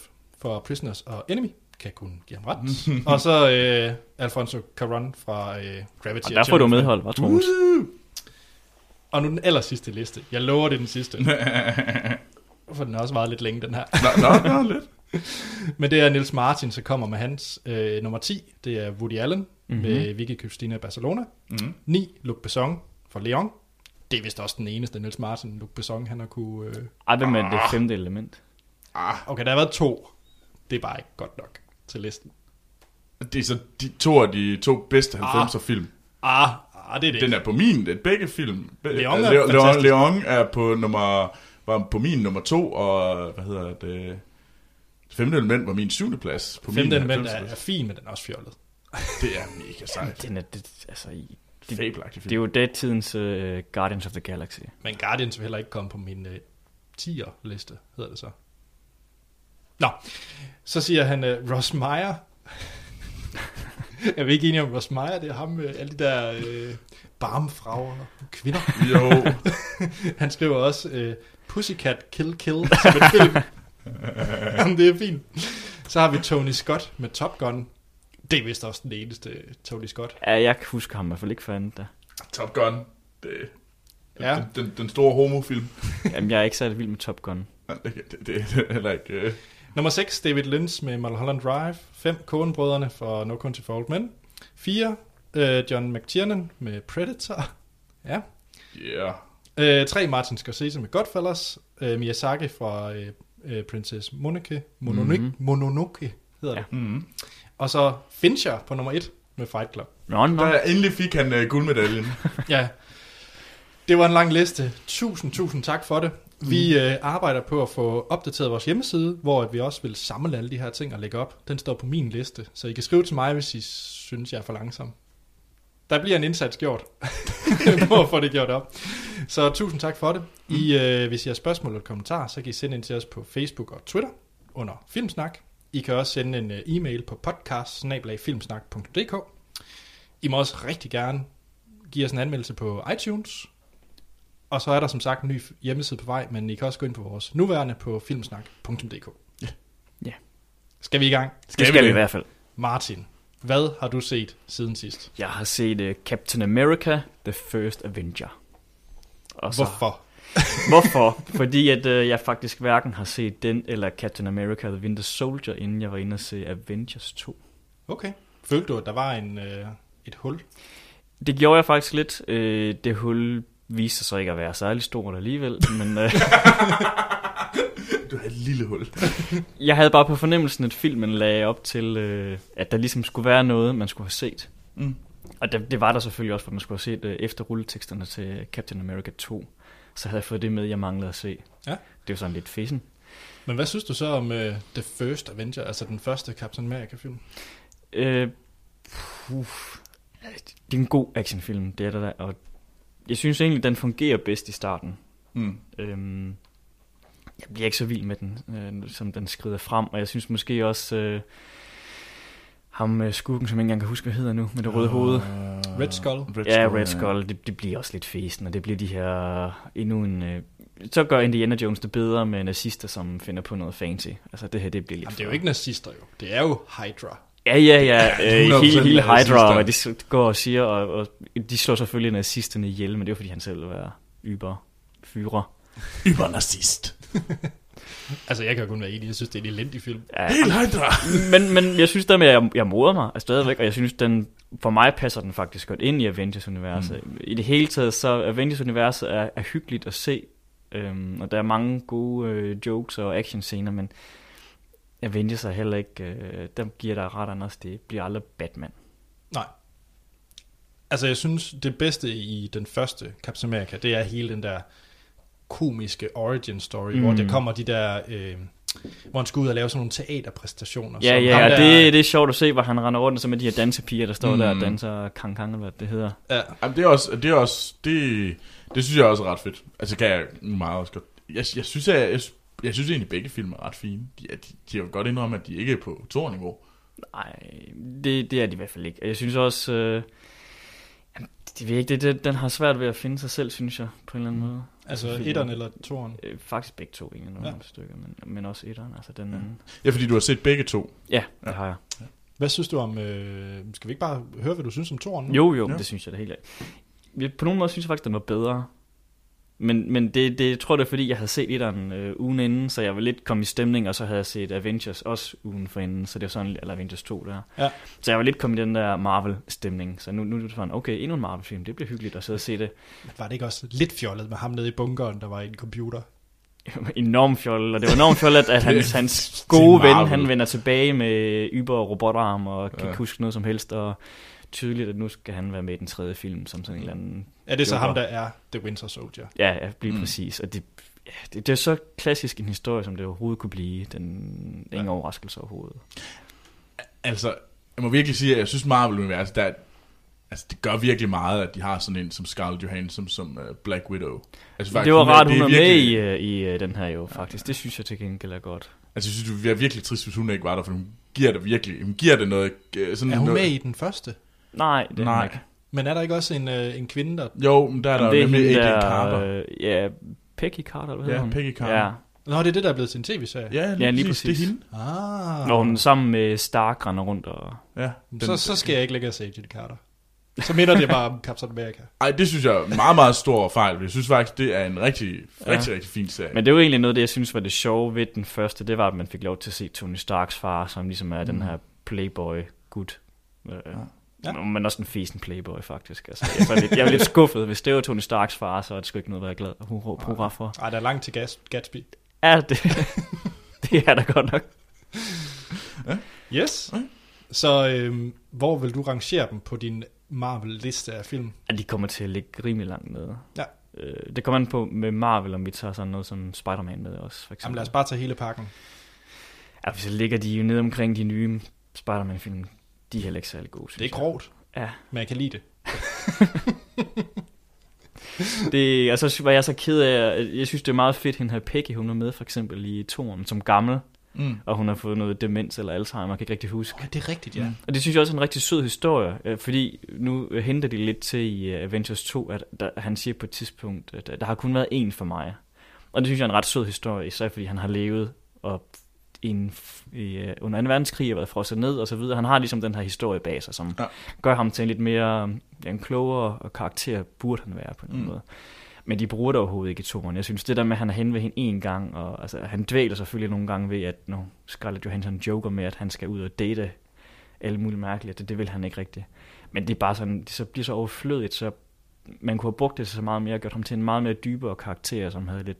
for Prisoners og Enemy. Kan kun give ham ret. og så øh, Alfonso Caron fra øh, Gravity. Og der får du medhold, var Troels. Og nu den aller sidste liste. Jeg lover, det er den sidste. For den har også været lidt længe, den her. Nå, nå, nå, lidt. Men det er Nils Martin, der kommer med hans øh, nummer 10. Det er Woody Allen mm-hmm. Mhm. med Vicky Cristina Barcelona. Mm. 9. Luc Besson fra Leon. Det er vist også den eneste Nils Martin, Luc Besson, han har kunne... Øh... Ej, hvem er det femte element? Ah, Okay, der har været to. Det er bare ikke godt nok til listen. det er så de to af de to bedste 90'er film. Ah, ah det er det. Den er på min, det er begge film. Leon er Leon, Leon, fantastisk. Leon er på nummer, var på min nummer to, og hvad hedder det, det femte element var min syvende plads. På Femte min element er, 90'er er fin, men den er også fjollet. Det er mega sejt. Den er, det, altså, i, det, Fabelagtig det er film. jo datidens uh, Guardians of the Galaxy. Men Guardians vil heller ikke komme på min øh, 10'er liste, hedder det så. Nå, så siger han øh, Ross Meyer. jeg er ikke enig om Ross Meyer, det er ham med alle de der øh, barmfrager kvinder. Jo. Han skriver også øh, Pussycat Kill Kill som en film. Jamen, det er fint. Så har vi Tony Scott med Top Gun. Det er vist også den eneste Tony Scott. Ja, jeg kan huske ham i hvert fald ikke for andet da. Top Gun. Det, Ja. den, den, den store homofilm. Jamen, jeg er ikke særlig vild med Top Gun. Nej, Det, det, det, det er heller ikke... Øh. Nummer 6, David Lynch med Mulholland Drive. 5, Coen-brødrene for No Country for Old Men. 4, øh, John McTiernan med Predator. Ja. Yeah. Øh, 3, Martin Scorsese med Godfellas. Øh, Miyazaki fra øh, øh, Princess Mononoke. Mononoke, Mhm. Mononoke hedder Ja. det. Mm. Og så Fincher på nummer 1 med Fight Club. Nå, nå. Der endelig fik han uh, guldmedaljen. Ja, det var en lang liste. Tusind, tusind tak for det. Vi øh, arbejder på at få opdateret vores hjemmeside, hvor at vi også vil samle alle de her ting og lægge op. Den står på min liste, så I kan skrive til mig, hvis I synes, jeg er for langsom. Der bliver en indsats gjort på at få det gjort op. Så tusind tak for det. I, øh, hvis I har spørgsmål eller kommentarer, så kan I sende ind til os på Facebook og Twitter under Filmsnak. I kan også sende en øh, e-mail på podcast I må også rigtig gerne give os en anmeldelse på iTunes. Og så er der som sagt en ny hjemmeside på vej, men I kan også gå ind på vores nuværende på filmsnak.dk. Ja. Ja. Skal vi i gang? Det skal vi i hvert fald. Martin, hvad har du set siden sidst? Jeg har set uh, Captain America, The First Avenger. Og så, Hvorfor? Hvorfor? Fordi at uh, jeg faktisk hverken har set den eller Captain America The Winter Soldier, inden jeg var inde og se Avengers 2. Okay. Følte du, at der var en, øh, et hul? Det gjorde jeg faktisk lidt. Øh, det hul viste sig så ikke at være særlig stort alligevel, men øh, Du havde et lille hul. jeg havde bare på fornemmelsen, at filmen lagde op til, øh, at der ligesom skulle være noget, man skulle have set. Mm. Og det, det var der selvfølgelig også, for man skulle have set øh, efter rulleteksterne til Captain America 2. Så havde jeg fået det med, jeg manglede at se. Ja. Det var sådan lidt fissen. Men hvad synes du så om uh, The First Avenger, altså den første Captain America-film? Øh, puh, det er en god actionfilm, det er der, og jeg synes egentlig, den fungerer bedst i starten. Mm. Øhm, jeg bliver ikke så vild med den, øh, som den skrider frem, og jeg synes måske også, øh, ham øh, skurken, som jeg ikke engang kan huske, hvad hedder nu, med det røde Uh, hoved. Red Skull? Red Ja, Skull, Red Skull, det, det bliver også lidt fesen, og det bliver de her endnu en... Øh, så gør Indiana Jones det bedre med nazister, som finder på noget fancy. Altså det her, det bliver lidt Jamen, det er jo ikke nazister jo. Det er jo Hydra. Ja, ja, ja. Øh, 100% hele, hele. Hydra, hvad de går og siger, og, og de slår selvfølgelig nazisterne ihjel, men det er fordi, han selv være yber fyre. Übernazist. Altså, jeg kan kun være enig. Jeg synes, det er en elendig film. Ja, Helt Hydra. men, men jeg synes der med, at jeg, jeg moder mig er stadigvæk, og jeg synes, den, for mig passer den faktisk godt ind i Avengers-universet. Mm. I det hele taget, så Avengers-universet er, er hyggeligt at se, øhm, og der er mange gode øh, jokes og actionscener, men Avengers er heller ikke, øh, dem giver dig ret, Anders, det bliver aldrig Batman. Nej. Altså, jeg synes, det bedste i den første Captain America, det er hele den der komiske origin story, mm. hvor Mm. der kommer de der... Øh, hvor han skal ud og lave sådan nogle teaterpræstationer. Ja, ja, der- det, det er sjovt at se, hvor han render rundt, som med de her dansepiger, der står Mm. mm. der og danser kang kang, eller hvad det hedder. Ja, Jamen, det er også, det er også, det, det synes jeg også er ret fedt. Altså, kan jeg meget også godt. Jeg, jeg synes, jeg, jeg, jeg synes egentlig, begge film er ret fine. De, er, de, de har jo godt indrømme, at de ikke er på Thor-niveau. Nej, det, det er de i hvert fald ikke. Og Jeg synes også, øh, jamen, det ved ikke, det, det, den har svært ved at finde sig selv, synes jeg, på en eller anden måde. altså etteren eller toeren. Øh, faktisk begge to, egentlig, nogle Ja. ja. stykker, men, men også etteren. Altså den, Ja. ja. Ja, fordi du har set begge to. ja, det Ja. har jeg. Hvad synes du om... Øh, skal vi ikke bare høre, hvad du synes om toeren? Jo, jo, Ja. ja. det synes jeg da helt af. På nogen måde synes jeg faktisk, den var bedre. Men, men det, det jeg tror jeg, det er fordi, jeg havde set etteren øh, ugen inden, så jeg var lidt kommet i stemning, og så havde jeg set Avengers også ugen for inden, så det var sådan, eller Avengers 2 der. Ja. Så jeg var lidt kommet i den der Marvel-stemning, så nu, nu er det sådan, okay, endnu en Marvel-film, det bliver hyggeligt at sidde og se det. Var det ikke også lidt fjollet med ham nede i bunkeren, der var i en computer? enormt fjollet, og det var enormt fjollet, at hans, hans gode ven, han vender tilbage med yber robotarm, og kan Ja. huske noget som helst, og tydeligt, at nu skal han være med i den tredje film, som sådan en eller anden... Er det så Joker. ham, der er The Winter Soldier? Ja, ja lige Mm. præcis, og det, ja, det, det er så klassisk en historie, som det overhovedet kunne blive. Den ingen Ja. ja. overraskelse overhovedet. Altså, jeg må virkelig sige, at jeg synes Marvel-universet, der, altså, det gør virkelig meget, at de har sådan en som Scarlett Johansson som uh, Black Widow. Altså, det var rart, hun det er med virkelig- i, øh, i øh, den her jo, faktisk. Det synes jeg til gengæld er godt. Altså, jeg synes, det er virkelig trist, hvis hun ikke var der, for hun giver det virkelig, hun giver det noget... øh, Sådan Er hun noget, med i den første? Nej, det er Nej. hun ikke. Men er der ikke også en, øh, en kvinde, der... Jo, men der er der Jamen, jo nemlig hende Agent Carter. Øh, ja, Peggy Carter, hvad hedder Ja, hun? Peggy Carter. Ja, Nå, det er det, der er blevet til en tv-serie. Ja, lige, Ja, lige præcis. Det er hende. Ah. når hun sammen med Stark render rundt og... Ja, så, så skal jeg ikke lægge se Agent Carter. Så minder det bare om Captain America. Ej, det synes jeg er en meget, meget stor fejl. Jeg synes faktisk, det er en rigtig, Ja. rigtig, rigtig fin serie. Men det var egentlig noget, det jeg synes var det sjove ved den første, det var, at man fik lov til at se Tony Starks far, som ligesom er mm. den her playboy-gut. Øh, Ja. Ja. Men også en fesen playboy, faktisk. Altså, jeg, var lidt, jeg var lidt skuffet. Hvis det var Tony Starks far, så er det sgu ikke noget, jeg er glad og hurra, hurra for. Ej, der er langt til Gas- Gatsby. Ja, det, det er da godt nok. Yes. Ja. Så øhm, hvor vil du rangere dem på din Marvel-liste af film? At de kommer til at ligge rimelig langt nede. Ja. Øh, det kommer an på med Marvel, om vi tager sådan noget som Spider-Man med også, for Jamen eksempel. lad os bare tage hele pakken. Ja, så ligger de jo nede omkring de nye Spider-Man-film. De er heller ikke særlig gode, Det er grovt, Ja, men jeg kan lide det. det, altså, var jeg så ked af, jeg synes, det er meget fedt, hende her Peggy, hun er med for eksempel i Toren som gammel, Mm. og hun har fået noget demens eller Alzheimer, jeg kan ikke rigtig huske. Ja, det er rigtigt, ja. Mm. Og det synes jeg også er en rigtig sød historie, øh, fordi nu henter de lidt til i øh, Avengers 2, at der, han siger på et tidspunkt, at øh, der har kun været én for mig. Og det synes jeg er en ret sød historie, især fordi han har levet og en, i, øh, under 2. verdenskrig og været frosset ned og så videre. Han har ligesom den her historie bag sig, som Ja. gør ham til en lidt mere ja, en klogere og karakter, burde han være på en Mm. måde. Men de bruger det overhovedet ikke i toren. Jeg synes, det der med, at han er hen ved hende en gang, og altså, han dvæler selvfølgelig nogle gange ved, at når Scarlett Johansson joker med, at han skal ud og date alle mulige mærkeligt, det, det vil han ikke rigtigt. Men det er bare sådan, det så bliver så overflødigt, så man kunne have brugt det så meget mere, og gjort ham til en meget mere dybere karakter, som havde lidt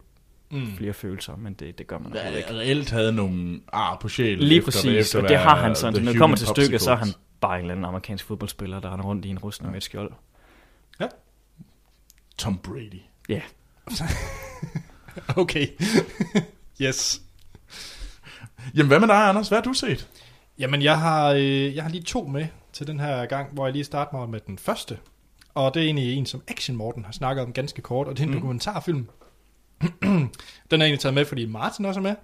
Mm. flere følelser, men det, det gør man overhovedet ikke. Der reelt havde nogle ar på sjælen. Lige efter- præcis, efter og det har han sådan. Når det kommer til stykket, så er han bare en eller anden amerikansk fodboldspiller, der render rundt i en rustning Ja. med et skjold. Tom Brady. Okay. yes. Jamen, hvad med dig, Anders? Hvad har du set? Jamen, jeg har, øh, jeg har lige to med til den her gang, hvor jeg lige starter mig med den første. Og det er egentlig en, som Action Morten har snakket om ganske kort, og det er en mm. dokumentarfilm. den er jeg egentlig taget med, fordi Martin også er med.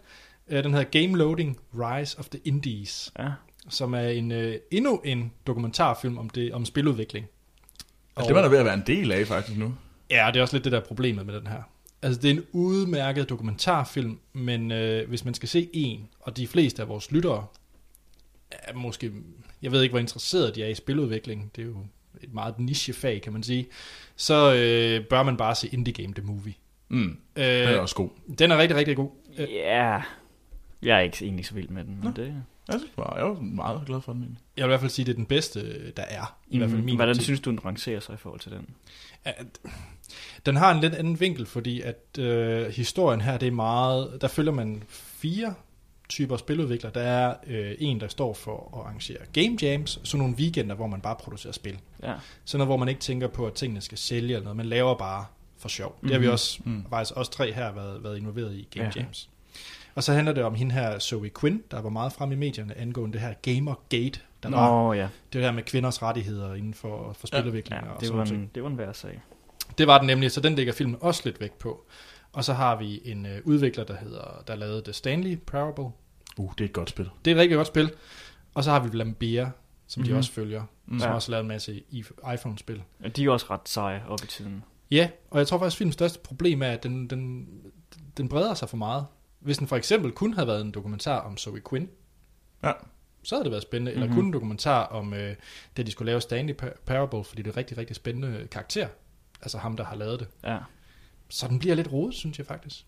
Øh, Den hedder Game Loading Rise of the Indies, Ja. som er en øh, endnu en dokumentarfilm om, det, om spiludvikling. Og det var der ved at være en del af, faktisk, nu. Ja, det er også lidt det der er problemet med den her. Altså, det er en udmærket dokumentarfilm, men øh, hvis man skal se en, og de fleste af vores lyttere er måske, jeg ved ikke, hvor interesseret de er i spiludvikling, det er jo et meget nichefag, kan man sige, så øh, bør man bare se Indie Game The Movie. Mm, Øh, den er også god. den er rigtig, rigtig god. Øh, Ja, jeg er ikke egentlig så vild med den, men det... Jeg, synes, bare, jeg var meget glad for den egentlig. Jeg vil i hvert fald sige, det er den bedste, der er. I hvert fald min. Hvordan optik. synes du, den rangerer sig i forhold til den? at den har en lidt anden vinkel, fordi at øh, historien her, det er meget, der følger man fire typer spiludviklere. Der er øh, en, der står for at arrangere game jams, så nogle weekender, hvor man bare producerer spil. Ja. Sådan noget, hvor man ikke tænker på, at tingene skal sælge eller noget, man laver bare for sjov. Mm-hmm. Det har vi Mhm. også, Mm. faktisk også tre her været, været involveret i game Ja. jams. Og så handler det om hende her, Zoe Quinn, der var meget frem i medierne angående det her Gamergate, der Nå, var ja. det der med kvinders rettigheder inden for, for spiludvikling. ja og det, var en, det var en værd sag. Det var den nemlig, så den lægger filmen også lidt vægt på. Og så har vi en øh, udvikler, der hedder, der lavede The Stanley Parable. Uh, det er et godt spil. Det er et rigtig godt spil. Og så har vi Lambia, som mm-hmm. Mhm. de også følger, Mm. som Ja. også har lavet en masse iPhone-spil. Ja, De er også ret seje op i tiden. Ja, og jeg tror faktisk, at filmens største problem er, at den, den, den breder sig for meget. Hvis den for eksempel kun havde været en dokumentar om Zoe Quinn, Ja. så havde det været spændende. Eller Mhm. kun en dokumentar om, øh, det de skulle lave Stanley Par- Parable, fordi det er en rigtig, rigtig spændende karakter. Altså ham, der har lavet det. Ja. Så den bliver lidt rodet, synes jeg faktisk.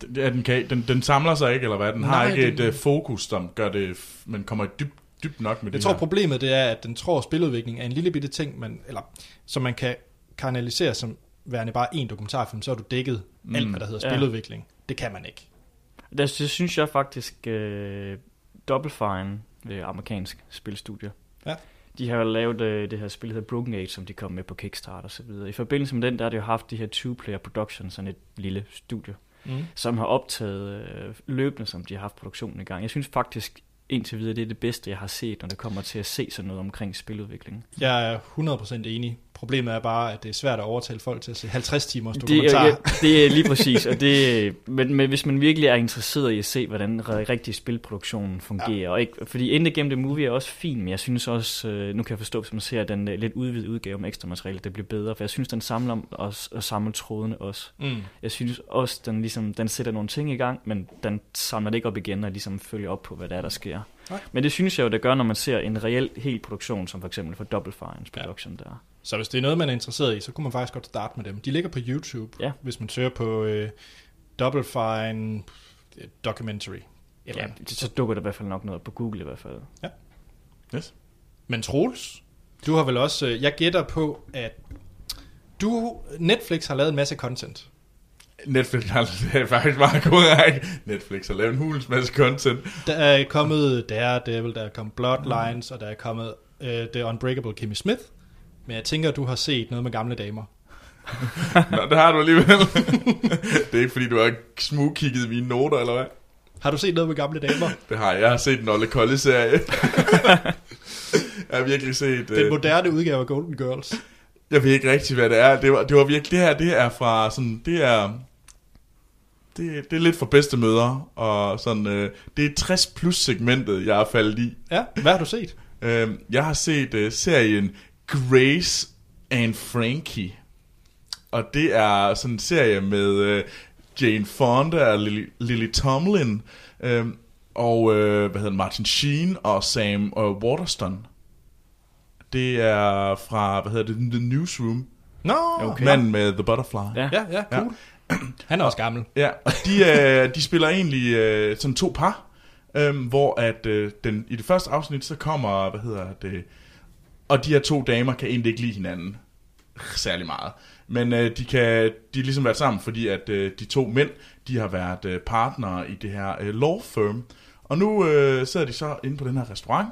Den, ja, den, kan, den, den samler sig ikke, eller hvad? Den har Nej, ikke den- et uh, fokus, som gør det, men kommer dybt dybt nok med Jeg det tror, her. problemet det er, at den tror, at spiludvikling er en lille bitte ting, man, eller, som man kan kanalisere som værende bare en dokumentarfilm, så er du dækket mm. alt, hvad der hedder Ja. spiludvikling. Det kan man ikke. Det, det synes jeg faktisk, uh, Double Fine, det amerikansk spilstudie, Ja. de har jo lavet uh, det her spil, der hedder Broken Age, som de kom med på Kickstarter og så videre. I forbindelse med den, der har de jo haft de her two-player productions, sådan et lille studie, Mm. som har optaget øh, løbende, som de har haft produktionen i gang. Jeg synes faktisk indtil videre, det er det bedste, jeg har set, når det kommer til at se sådan noget omkring spiludvikling. Jeg er 100% enig. Problemet er bare, at det er svært at overtale folk til at se 50 timers Det, dokumentar. er, ja, det er lige præcis, og det, men, men hvis man virkelig er interesseret i at se, hvordan rigtig spilproduktionen fungerer, ja. og ikke, fordi Indie Game The Movie er også fin, men jeg synes også, øh, nu kan jeg forstå, hvis man ser den øh, lidt udvidede udgave med ekstra materiale, det bliver bedre, for jeg synes, den samler os og samler trådene også. Mm. Jeg synes også, den, ligesom, den sætter nogle ting i gang, men den samler det ikke op igen og ligesom følger op på, hvad der er, der sker. Nej. Men det synes jeg jo, det gør, når man ser en reel hel produktion, som for eksempel for Double Fines Ja. production der. Så hvis det er noget, man er interesseret i, så kunne man faktisk godt starte med dem. De ligger på YouTube, Ja. hvis man søger på øh, Double Fine Documentary. Eller Ja, andet. så dukker der i hvert fald nok noget op på Google i hvert fald. Yes. Men Troels, du har vel også... Øh, jeg gætter på, at du... Netflix har lavet en masse content. Netflix har det er faktisk meget korrekt. Netflix har lavet en hulens masse content. Der er kommet Daredevil, der er kommet Bloodlines, og der er kommet øh, The Unbreakable Kimmy Smith. Men jeg tænker, at du har set noget med gamle damer. Nå, det har du alligevel. det er ikke fordi, du har smugkigget i mine noter, eller hvad? Har du set noget med gamle damer? Det har jeg. Jeg har set en Olle Kolle-serie. jeg har virkelig set... Den Øh, moderne udgave af Golden Girls. jeg ved ikke rigtig, hvad det er. Det var, det var virkelig... Det her, det er fra sådan... Det er... Det, det er lidt for bedste møder, og sådan, øh, det er 60 plus segmentet, jeg er faldet i. Ja, hvad har du set? Øh, jeg har set øh, serien Grace and Frankie, og det er sådan en serie med øh, Jane Fonda og Lily, Lily Tomlin, øh, og øh, hvad hedder Martin Sheen og Sam øh, Waterston. Det er fra, hvad hedder det, The Newsroom, Nå, Okay. okay. manden med The Butterfly. Ja. Ja, ja, cool. Han er også gammel. Ja, og de, øh, de spiller egentlig øh, sådan to par, øh, hvor at øh, den, i det første afsnit, så kommer, hvad hedder det, og de her to damer kan egentlig ikke lide hinanden særlig meget. Men øh, de kan de har ligesom været sammen, fordi at øh, de to mænd, de har været øh, partnere i det her øh, law firm. Og nu øh, sidder de så inde på den her restaurant,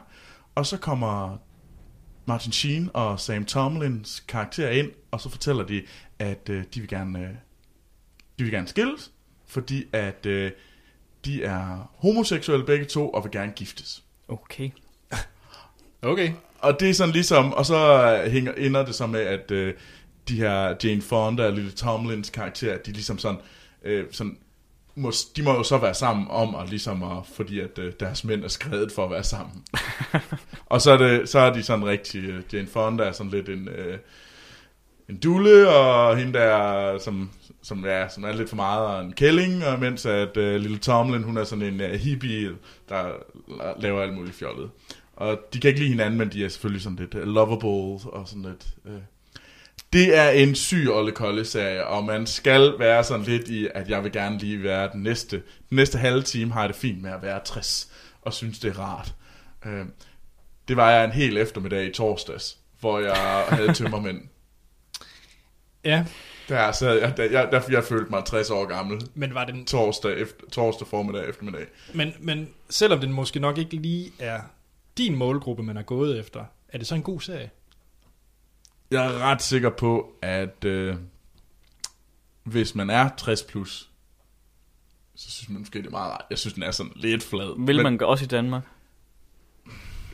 og så kommer Martin Sheen og Sam Tomlins karakter ind, og så fortæller de, at øh, de vil gerne øh, de vil gerne skilles, fordi at øh, de er homoseksuelle begge to, og vil gerne giftes. Okay. Okay. Og det er sådan ligesom, og så hænger, ender det så med, at øh, de her Jane Fonda og Lily Tomlins karakter, de ligesom sådan, øh, sådan må, de må jo så være sammen om, og ligesom at, fordi at øh, deres mænd er skrevet for at være sammen. og så er, det, så er de sådan rigtig, øh, Jane Fonda er sådan lidt en, øh, en dulle, og hende der, som, som, ja, som er lidt for meget af en kælling, og mens at øh, Lille Tomlin, hun er sådan en uh, hippie, der laver alt muligt fjollet. Og de kan ikke lide hinanden, men de er selvfølgelig sådan lidt uh, lovable, og sådan lidt... Uh, det er en syg Olle Kolle serie, og man skal være sådan lidt i, at jeg vil gerne lige være den næste. Den næste halve time har jeg det fint med at være 60, og synes det er rart. Øh, det var jeg en hel eftermiddag i torsdags, hvor jeg havde tømmermænd. Ja, Der sad jeg, der, jeg, der, jeg følte mig 60 år gammel. men var den... Torsdag, efter, torsdag formiddag eftermiddag. Men, men selvom den måske nok ikke lige er din målgruppe, man er gået efter, er det så en god serie? Jeg er ret sikker på, at øh, hvis man er 60 plus, så synes man måske, det er meget rart. Jeg synes, den er sådan lidt flad. Vil man også i Danmark?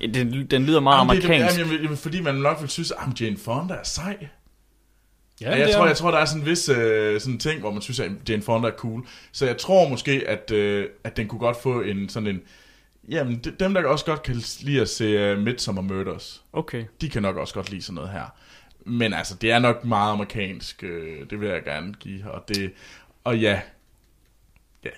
Den, den lyder meget Jamen, det- amerikansk. Jamen, jamen, fordi man nok vil synes, at Jane Fonda er sej. Ja, det jeg, tror, jeg tror, der er sådan en vis øh, sådan ting, hvor man synes, at Jane Fonda er cool. Så jeg tror måske, at, øh, at den kunne godt få en sådan en... Jamen, de- dem, der også godt kan lide at se uh, Midsommar Murders, Okay. de kan nok også godt lide sådan noget her. Men altså, det er nok meget amerikansk, øh, det vil jeg gerne give. Og, det, og ja, ja.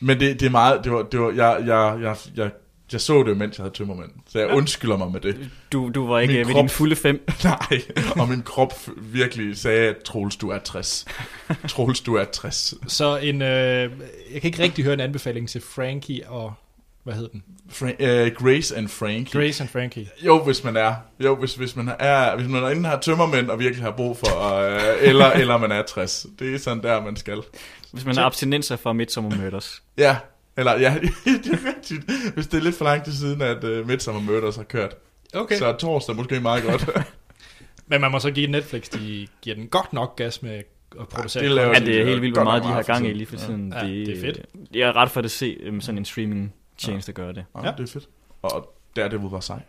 Men det, det er meget, det var, det var, jeg, jeg, jeg, jeg, jeg så det, mens jeg havde tømmermænd. Så jeg undskylder mig med det. Du, du var ikke Min ved krop- din fulde fem. Nej, og min krop virkelig sagde, at Troels, du er 60. Troels, du er 60. Så en, øh, jeg kan ikke rigtig høre en anbefaling til Frankie og, hvad hed den? Fra- uh, Grace and Frankie. Grace and Frankie. Jo, hvis man er. Jo, hvis, hvis man er, hvis man enten har tømmermænd og virkelig har brug for, uh, eller, eller man er 60. Det er sådan der, man skal. Hvis man har abstinenser fra Midsommar Murders. Ja, eller ja, det er rigtigt. Hvis det er lidt for langt til siden, at uh, Midsommar Murders har kørt. Okay. Så er torsdag måske meget godt. Men man må så give Netflix, de giver den godt nok gas med at producere. det laver Ja, de det er helt vildt, hvor meget de har for gang i lige for tiden. Ja, det er fedt. Jeg er ret for at se um, sådan en streaming tjeneste gøre det. Ja, Ja. det er fedt. Og Daredevil var sej.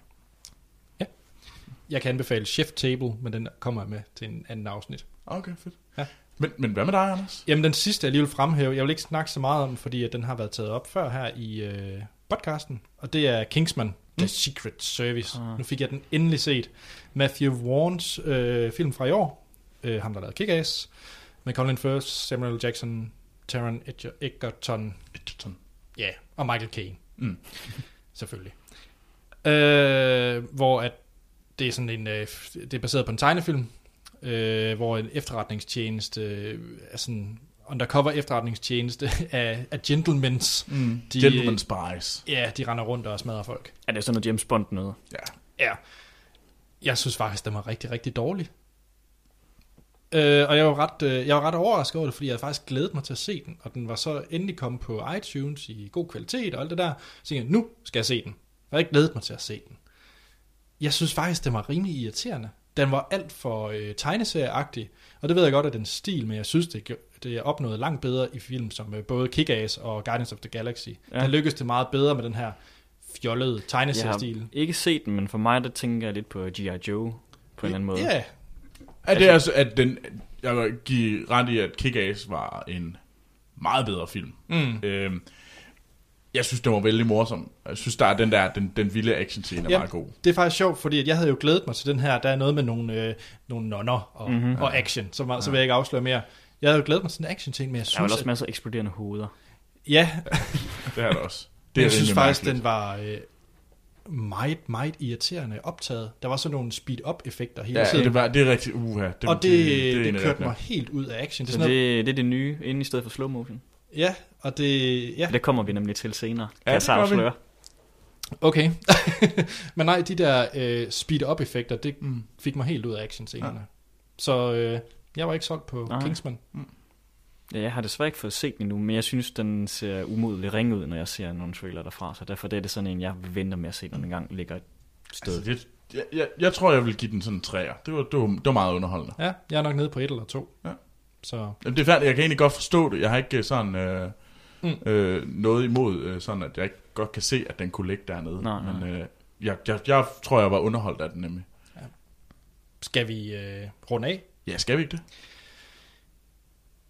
Jeg kan anbefale Chef Table, men den kommer jeg med til en anden afsnit. Okay, fedt. Ja. Men, men hvad med dig, Anders? Jamen den sidste, jeg lige vil fremhæve, jeg vil ikke snakke så meget om, fordi at den har været taget op før her i øh, podcasten, og det er Kingsman, The Secret Service. Ah. Nu fik jeg den endelig set. Matthew Warns øh, film fra i år, øh, ham der lavede Kick-Ass, med Colin Firth, Samuel Jackson, Taron Edger- Egerton, Edgerton. ja, yeah, og Michael Caine. Mm. Selvfølgelig. Øh, hvor at det er sådan en, øh, det er baseret på en tegnefilm, øh, hvor en efterretningstjeneste, øh, er sådan undercover efterretningstjeneste af, af gentlemens, Mm. De- Gentleman Spies. ja, de render rundt og smadrer folk. Er det sådan noget James Bond noget? Ja. Ja. Jeg synes faktisk, den var rigtig, rigtig dårlig. Øh, og jeg var, ret, øh, jeg var ret overrasket over det, fordi jeg havde faktisk glædet mig til at se den, og den var så endelig kommet på iTunes i god kvalitet og alt det der. Så jeg, nu skal jeg se den. Jeg har ikke glædet mig til at se den. Jeg synes faktisk, den var rimelig irriterende. Den var alt for øh, tegneserieagtig, og det ved jeg godt, at den stil, men jeg synes, det, det er opnået langt bedre i film, som øh, både Kick-Ass og Guardians of the Galaxy. Ja. Der lykkedes det meget bedre med den her fjollede Jeg tegneseriestil. har ikke set den, men for mig, der tænker jeg lidt på G.I. Joe på en eller anden måde. Ja, Er det altså, at den, jeg vil give ret i, at Kick-Ass var en meget bedre film. Mm. Øhm, jeg synes, den var vældig morsom. Jeg synes, der er den der, den, den vilde action scene er Ja. meget god. Det er faktisk sjovt, fordi at jeg havde jo glædet mig til den her. Der er noget med nogle, øh, nogle nonner og, Mhm. mm-hmm. og action, så, meget, så vil jeg ikke afsløre mere. Jeg havde jo glædet mig til den action ting, men jeg Der er synes, også at, masser af eksploderende hoveder. ja, Det er der også. Det det er jeg synes faktisk, mærkeligt. den var øh, meget, meget irriterende optaget. Der var sådan nogle speed-up-effekter hele Ja, tiden. det, var, det er rigtig uha. Det, og det, det, det, af kørte mig helt ud af action. Det er Så sådan noget, det, det er det nye, inde i stedet for slow motion. ja, og det, ja, Det kommer vi nemlig til senere, kan Ja, jeg det så afsløre. okay. men nej, de der øh, speed-up-effekter, det Mm. fik mig helt ud af action-scenerne. Så øh, jeg var ikke solgt på Nej. Kingsman. Ja, jeg har desværre ikke fået set den endnu, men jeg synes, den ser umodelig ring ud, når jeg ser nogle trailer derfra. Så derfor er det sådan en, jeg venter med at se, når den engang ligger et sted. Altså, det, jeg, jeg, jeg tror, jeg vil give den sådan en træer. Det var, det var, det var meget underholdende. Ja, jeg er nok nede på et eller to. Ja. Så Jamen, Det er færdigt, jeg kan egentlig godt forstå det. Jeg har ikke sådan øh, Mm. øh, noget imod, øh, sådan at jeg ikke godt kan se, at den kunne ligge dernede. Nej, nej. Men øh, jeg, jeg, jeg tror, jeg var underholdt af den nemlig. skal vi øh, runde af. Ja, skal vi ikke det?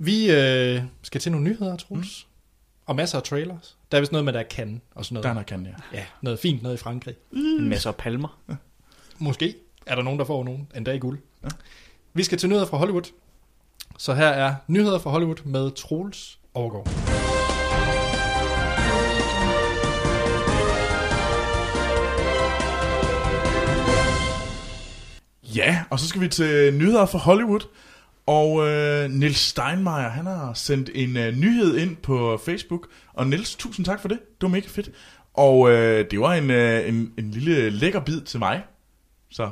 Vi øh, skal til nogle nyheder, Troels. Mm. Og masser af trailers. Der er vist noget med, der kan og sådan noget. Der er noget kan jeg. Ja, noget fint, noget i Frankrig. En masse af palmer. Måske er der nogen, der får nogen endda i guld. Ja. Vi skal til nyheder fra Hollywood. Så her er nyheder fra Hollywood med Troels Overgaard. Ja, og så skal vi til nyheder fra Hollywood. Og øh, Nils Steinmeier, han har sendt en øh, nyhed ind på Facebook. Og Nils, tusind tak for det. Det var mega fedt. Og øh, det var en, øh, en, en lille lækker bid til mig. Så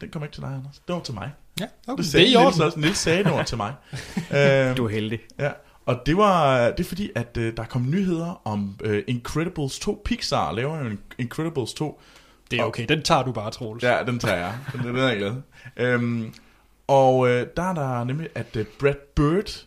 den kom ikke til dig, Anders. Det var til mig. Ja, okay. Det Det, sagde er i Nils orden. også. Nils sagde det var til mig. øhm, Du er heldig. Ja, og det var det er fordi, at øh, der kom nyheder om øh, Incredibles 2. Pixar laver jo Incredibles 2. Det er okay, den tager du bare, Troels. Ja, den tager jeg. Den, den er jeg glad. Øhm, og øh, der er der nemlig, at øh, Brad Bird,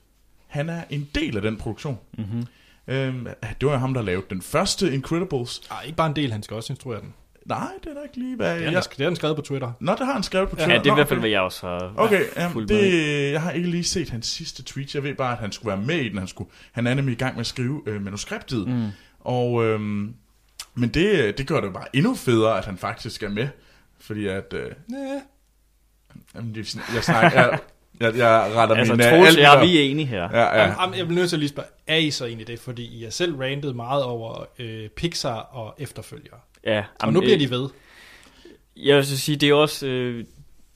han er en del af den produktion. Mm-hmm. Øhm, det var jo ham, der lavede den første Incredibles. Ej, ikke bare en del, han skal også instruere den. Nej, det er da ikke lige, hvad Det er, jeg... han, det er han skrevet på Twitter. Nå, det har han skrevet på Twitter. Ja, det er i Nå, hvert fald, hvad jeg også har Okay, i. det, jeg har ikke lige set hans sidste tweet. Jeg ved bare, at han skulle være med i den. Han, skulle, han er nemlig i gang med at skrive øh, manuskriptet. Mm. Og, øhm, men det, det gør det bare endnu federe, at han faktisk er med. Fordi at... Øh, Ja. Jamen, jeg, jeg, snakker, jeg, jeg, jeg retter Altså, min... øh, Troels, der- vi er enige her. Ja, ja. Ja. Jeg bliver nødt til at lige spørge, er I så egentlig det? Fordi I har selv rantet meget over øh, Pixar og efterfølgere. Ja, Og jamen, nu bliver øh, de ved. Jeg vil så sige, det er også... Øh,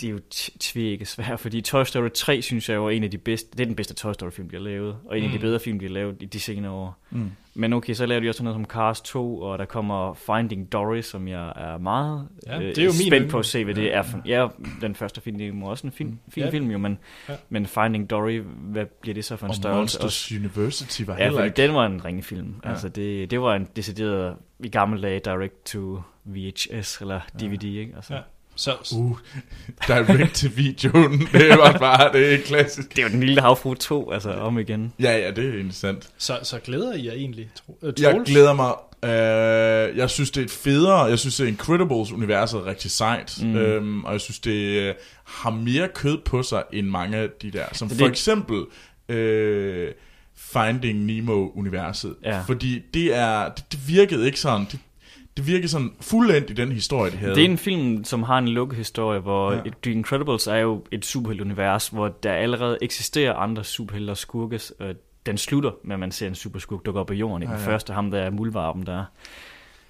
det er jo t- tvække svært, fordi Toy Story 3, synes jeg, var en af de bedste... Det er den bedste Toy Story-film, de har lavet, og en mm. af de Mm. bedre film, de har lavet i de senere år. Mm. Men okay, så laver de også sådan noget som Cars 2, og der kommer Finding Dory, som jeg er meget Ja, øh, det er jo min spændt yndling. på at se, hvad det er for... Ja, den første film, det er jo også en fin, fin Ja. film jo, men, Ja. men Finding Dory, hvad bliver det så for en Og størrelse? Monsters University var Ja, heller ikke... den var en ringefilm. Ja. Ja. Altså det, det var en decideret, i gamle dage, direct to VHS eller DVD, ikke? Altså, Ja. Så, Uh, direct til videoen. Det var bare, det er klassisk. Det er jo den lille havfru 2, altså om igen. Ja, ja, det er interessant. så, så glæder I jer egentlig, Tro, øh, Jeg glæder mig. Øh, jeg synes, det er et federe. Jeg synes, det Incredibles-universet er rigtig sejt. Mm. Mm. Øhm, og jeg synes, det øh, har mere kød på sig, end mange af de der. Som Det- for eksempel øh, Finding Nemo-universet. Ja. Fordi det er det, det virkede ikke sådan... Det, det virkede sådan fuldendt i den historie, de havde. Det er en film, som har en lukket historie, hvor Ja. The Incredibles er jo et superheltunivers, hvor der allerede eksisterer andre superhelte og skurke. Øh, Den slutter med, at man ser en superskurk dukke op i jorden. I den Ja, ja. første, ham der er muldvarpen der.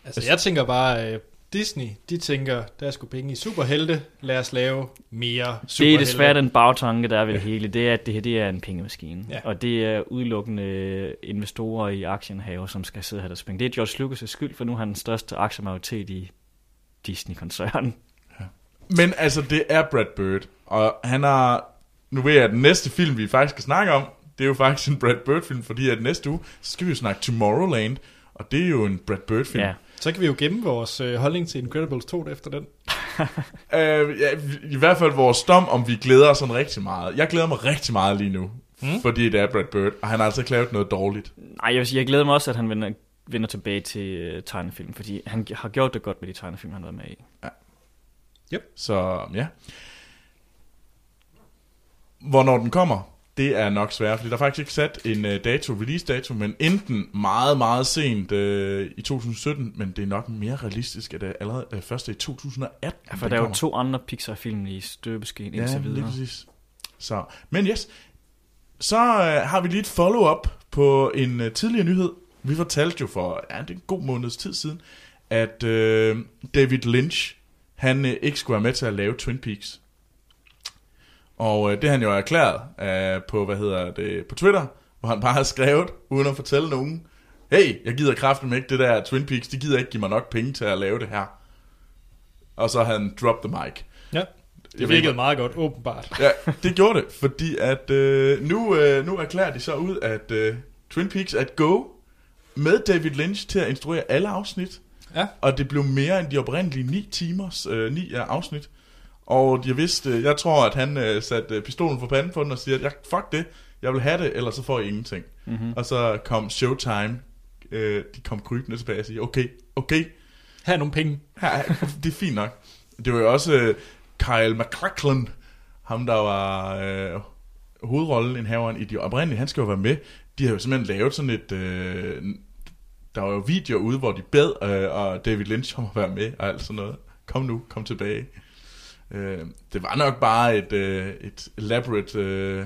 Altså, jeg tænker bare, øh, Disney, de tænker, der er sgu penge i superhelte, lad os lave mere Det superhelte. er desværre den bagtanke, der er ved det hele. Det er, at det her det er en pengemaskine. Ja. Ja. Og det er udelukkende investorer i aktiehaver, som skal sidde her deres penge. Det er George Lucas' skyld, for nu har han den største aktiemajoritet i Disney-koncernen. Men altså, det er Brad Bird, og han har... Nu ved jeg, at den næste film, vi faktisk skal snakke om, det er jo faktisk en Brad Bird-film, fordi at næste uge, så skal vi jo snakke Tomorrowland, og det er jo en Brad Bird-film. Ja. Så kan vi jo gemme vores øh, holdning til Incredibles 2 efter den. Øh, ja, I hvert fald vores dom, om vi glæder os sådan rigtig meget. Jeg glæder mig rigtig meget lige nu, Mm. fordi det er Brad Bird, og han har altså ikke lavet noget dårligt. Nej, jeg vil sige, jeg glæder mig også, at han vender, vender tilbage til uh, tegnefilm, fordi han har gjort det godt med de tegnefilm, han har været med i. Så ja. Hvornår den kommer, det er nok svært, fordi der er faktisk ikke sat en uh, dato, release dato, men enten meget, meget sent uh, i 2017, men det er nok mere realistisk, at det er allerede uh, først i 2018, Ja, for den der er jo to andre Pixar-film i støbeskeen Ja, indtil lige videre. præcis. Så, men yes, så uh, har vi lige et follow-up på en uh, tidligere nyhed. Vi fortalte jo for ja, det er en god måneds tid siden, at uh, David Lynch, han uh, ikke skulle være med til at lave Twin Peaks. Og uh, det har han jo erklæret uh, på, hvad hedder det, på Twitter, hvor han bare har skrevet, uden at fortælle nogen, hey, jeg gider kraften ikke det der Twin Peaks, de gider ikke give mig nok penge til at lave det her. Og så har han dropped the mic. Ja, det virkede meget godt, åbenbart. Ja, det gjorde det, fordi at øh, nu, øh, nu erklærer de så ud, at øh, Twin Peaks et go med David Lynch til at instruere alle afsnit. Ja. Og det blev mere end de oprindelige 9 timers, øh, 9 afsnit. Og jeg vidste, jeg tror, at han øh, satte pistolen for panden på den og siger, at jeg, fuck det, jeg vil have det, eller så får I ingenting. Mm-hmm. Og så kom Showtime, øh, de kom krybende tilbage og sige, okay, okay, Her er nogle penge. her, er- det er fint nok. Det var jo også øh, Kyle MacLachlan, ham der var øh, hovedrollen i haveren i de oprindelige, han skal jo være med. De har jo simpelthen lavet sådan et... Øh, der var jo videoer ude, hvor de bed, øh, og David Lynch om at være med, og alt sådan noget. Kom nu, kom tilbage. Øh, det var nok bare et, øh, et elaborate øh,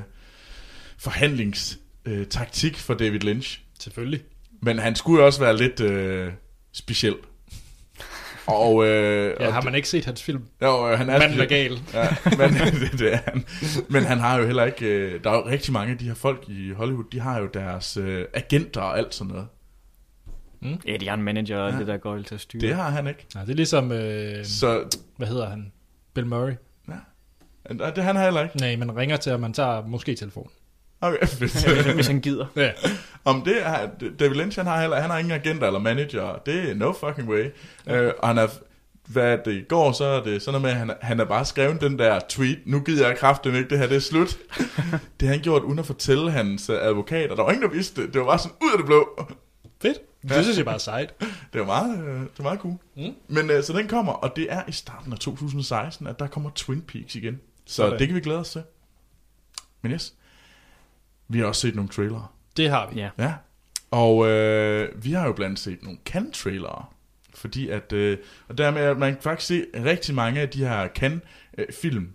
forhandlingstaktik øh, for David Lynch. Selvfølgelig. Men han skulle jo også være lidt øh, speciel. Og, øh, Ja, og har man ikke set hans film? jo, øh, han er Manden er gal. Ja, men det, det er han. Men han har jo heller ikke... Øh, der er jo rigtig mange af de her folk i Hollywood, de har jo deres øh, agenter og alt sådan noget. Ja, de har en manager og ja. det der går til at styre. Det har han ikke. Nej, det er ligesom, øh, Så hvad hedder han? Bill Murray. nej, det han har heller ikke. Nej, man ringer til, og man tager måske telefonen. Okay. Hvis han gider. Ja. Om det er, David Lynch, han har heller, han har ingen agenter eller manager. Det er no fucking way. Øh, og han er, hvad det går, så er det sådan noget med, at han, han har bare skrevet den der tweet, nu gider jeg kraften ikke, det her det er slut. det har han gjort uden at fortælle hans advokater. Der var ingen, der vidste det. Det var bare sådan ud af det blå. Fedt. Det synes jeg bare er sejt. Det var meget, øh, det var meget cool. Mm. Men øh, så den kommer, og det er i starten af 2016, at der kommer Twin Peaks igen. Så Sådan. det kan vi glæde os til. Men yes, vi har også set nogle trailere. Det har vi. Ja. Ja, og øh, vi har jo blandt andet set nogle Cannes-trailere. Fordi at, øh, og dermed at man kan faktisk se rigtig mange af de her Cannes-film.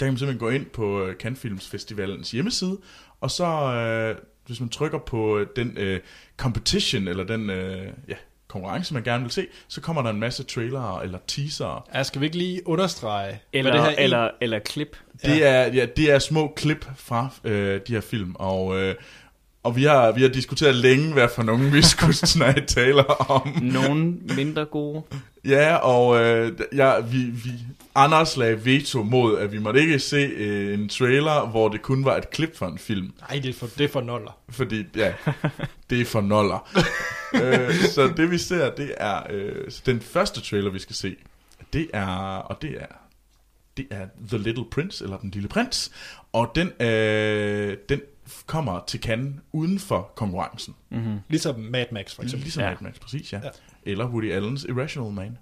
Der kan man simpelthen gå ind på øh, Cannes Films Festivalens hjemmeside, og så øh, hvis man trykker på øh, den øh, competition, eller den øh, ja, konkurrence, man gerne vil se, så kommer der en masse trailere eller teasere. Ja, skal vi ikke lige understrege, Eller, det her er? eller, eller klip. Det, er, ja, det er små klip fra øh, de her film, og, øh, og vi, har, vi har diskuteret længe, hvad for nogen vi skulle snart taler om. Nogle mindre gode. Ja, og øh, ja, vi, vi, Anders lagde veto mod, at vi måtte ikke se øh, en trailer, hvor det kun var et klip fra en film. Nej, det er for, det er for noller. Fordi, ja, det er for noller. øh, så det vi ser, det er øh, så den første trailer, vi skal se. Det er, og det er, det er The Little Prince, eller Den Lille Prins. Og den, øh, den kommer til Cannes uden for konkurrencen. Mm-hmm. Ligesom Mad Max, for eksempel. Ligesom Ja. Mad Max, præcis, ja. Ja. Eller Woody Allen's Irrational Man.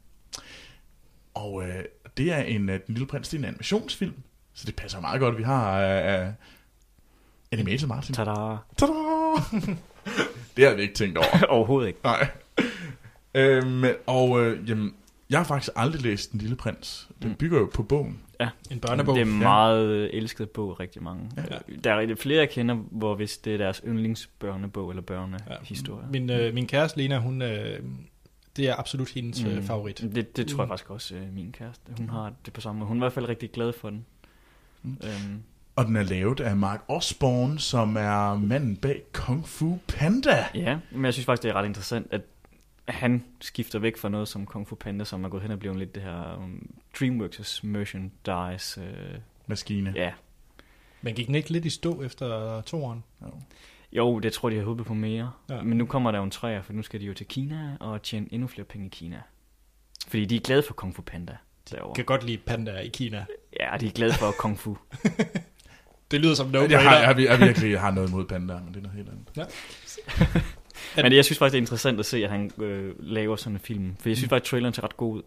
Og øh, det er en, øh, Den Lille Prins, det er en animationsfilm, så det passer meget godt, vi har øh, øh, Animated Martin. Tada. Tada! det har vi ikke tænkt over. Overhovedet ikke. Nej. Øhm, og øh, jamen, jeg har faktisk aldrig læst Den Lille Prins. Den Mm. bygger jo på bogen. En børnebog. Det er meget øh, elsket bog, rigtig mange. Ja. Ja. Der er rigtig flere, jeg kender, hvor hvis det er deres yndlingsbørnebog eller børnehistorie. Ja. Min, øh, min kæreste Lena, hun, øh, det er absolut hendes mm. favorit. Det, det tror jeg Mm. faktisk også, øh, min kæreste. Hun har det på samme måde. Hun er i hvert fald rigtig glad for den. Mm. Øhm, Og den er lavet af Mark Osborne, som er manden bag Kung Fu Panda. ja, men jeg synes faktisk, det er ret interessant, at han skifter væk fra noget som Kung Fu Panda, som er gået hen og blevet lidt det her um, DreamWorks' merchandise. Øh, Maskine. ja, Men gik den ikke lidt i stå efter toeren? Jo, det tror jeg, de har håbet på mere. Ja. Ja. Men nu kommer der jo en træer, for nu skal de jo til Kina og tjene endnu flere penge i Kina. Fordi de er glade for Kung Fu Panda derovre. Kan godt lide pandaer i Kina. Ja, de er glade for Kung Fu. Det lyder som no jeg, har, jeg, jeg virkelig jeg har noget imod pandaer, men det er noget helt andet. Men jeg synes faktisk, det er interessant at se, at han øh, laver sådan en film. For jeg synes faktisk, traileren ser ret god ud.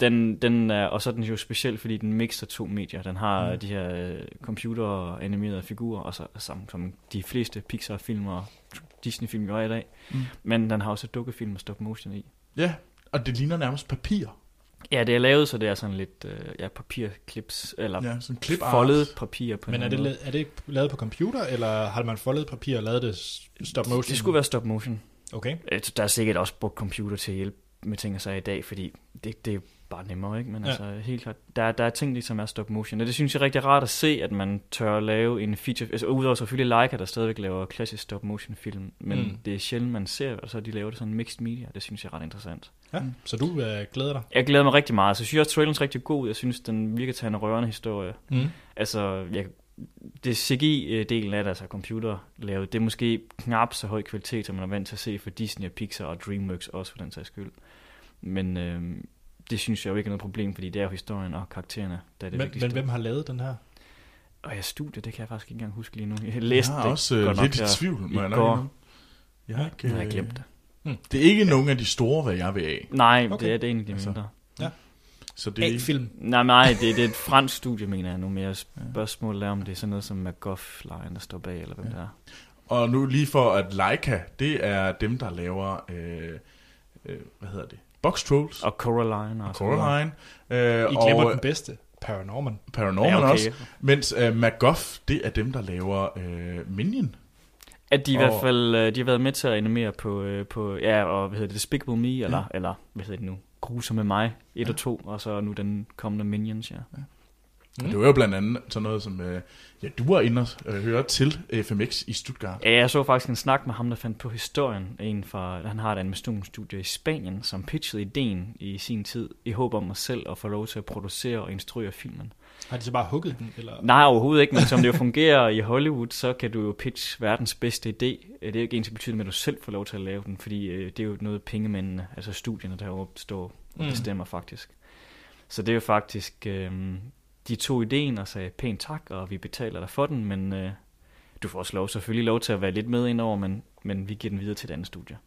Den, den er, og så er den jo speciel, fordi den mixer to medier. Den har Mm. mm. de her øh, computeranimerede figurer, og så som, som de fleste Pixar-film og Disney-film gør i dag. Mm. Men den har også dukkefilm og stop motion i. Ja, og det ligner nærmest papir. Ja, det er lavet, så det er sådan lidt øh, ja, papirklips, eller Ja, sådan clip foldet papir på Men en er det, måde. la- er det ikke lavet på computer, eller har man foldet papir og lavet det stop motion? Det skulle være stop motion. Okay. Øh, Der er sikkert også brugt computer til at hjælpe med ting og sager i dag, fordi det, det bare nemmere, ikke? Men Ja. altså, helt klart, der, der er ting, ligesom er stop motion, og det synes jeg er rigtig rart at se, at man tør at lave en feature, altså udover selvfølgelig Leica, der stadigvæk laver klassisk stop motion film, men Mm. det er sjældent, man ser, og så de laver det sådan mixed media, det synes jeg er ret interessant. Ja, Mm. så du øh, glæder dig? Jeg glæder mig rigtig meget, så jeg synes også, traileren er rigtig god, jeg synes, den virker til en rørende historie. Mm. Altså, jeg, det CGI-delen af det, altså computer lavet, det er måske knap så høj kvalitet, som man er vant til at se for Disney og Pixar og DreamWorks også for den sags skyld. Men øh, det synes jeg jo ikke er noget problem, fordi det er jo historien og karaktererne, der er det Men, vigtigste. men hvem har lavet den her? Og jeg studie, det kan jeg faktisk ikke engang huske lige nu. Jeg læste jeg er det også øh, godt nok lidt i her tvivl, må i jeg nok går. Jeg har ikke, Jeg har øh, glemt det. Det er ikke nogen af de store, hvad jeg vil af. Nej, Okay. det er det egentlig de Altså. mindre. Så det er A-film. Nej, nej, det, det er et fransk studie, mener jeg nu. Mere spørgsmål er, om det er sådan noget som Line, der står bag, eller hvem Ja. det er. Og nu lige for at Leica, det er dem, der laver, øh, øh, hvad hedder det? Box Trolls. Og Coraline. Og, videre. Coraline. Øh, I glemmer og den bedste. Paranorman. Paranorman Ja, ja, okay. også. Mens øh, MacGuff, det er dem, der laver øh, Minion. At de i Og- hvert fald øh, de har været med til at animere på, øh, på ja, og hvad hedder det, Despicable Me, ja. eller, eller hvad hedder det nu, Grusomme mig, 1 og 2, og så nu den kommende Minions, ja. Mm. Det var jo blandt andet sådan noget som, øh, ja, du var inde og øh, høre til FMX i Stuttgart. Ja, jeg så faktisk en snak med ham, der fandt på historien. En fra, han har et animationsstudie i Spanien, som pitchede ideen i sin tid, i håb om at selv at få lov til at producere og instruere filmen. Har de så bare hugget den? Eller? Nej, overhovedet ikke, men som det jo fungerer i Hollywood, så kan du jo pitche verdens bedste idé. Øh, Det er jo ikke ens betydning, at du selv får lov til at lave den, fordi øh, det er jo noget pengemændene, altså studierne, der jo står og Mm. bestemmer faktisk. Så det er jo faktisk, øh, de tog ideen og sagde pænt tak, og vi betaler dig for den, men øh, du får også lov, selvfølgelig lov til at være lidt med indover, men, men vi giver den videre til et andet studie.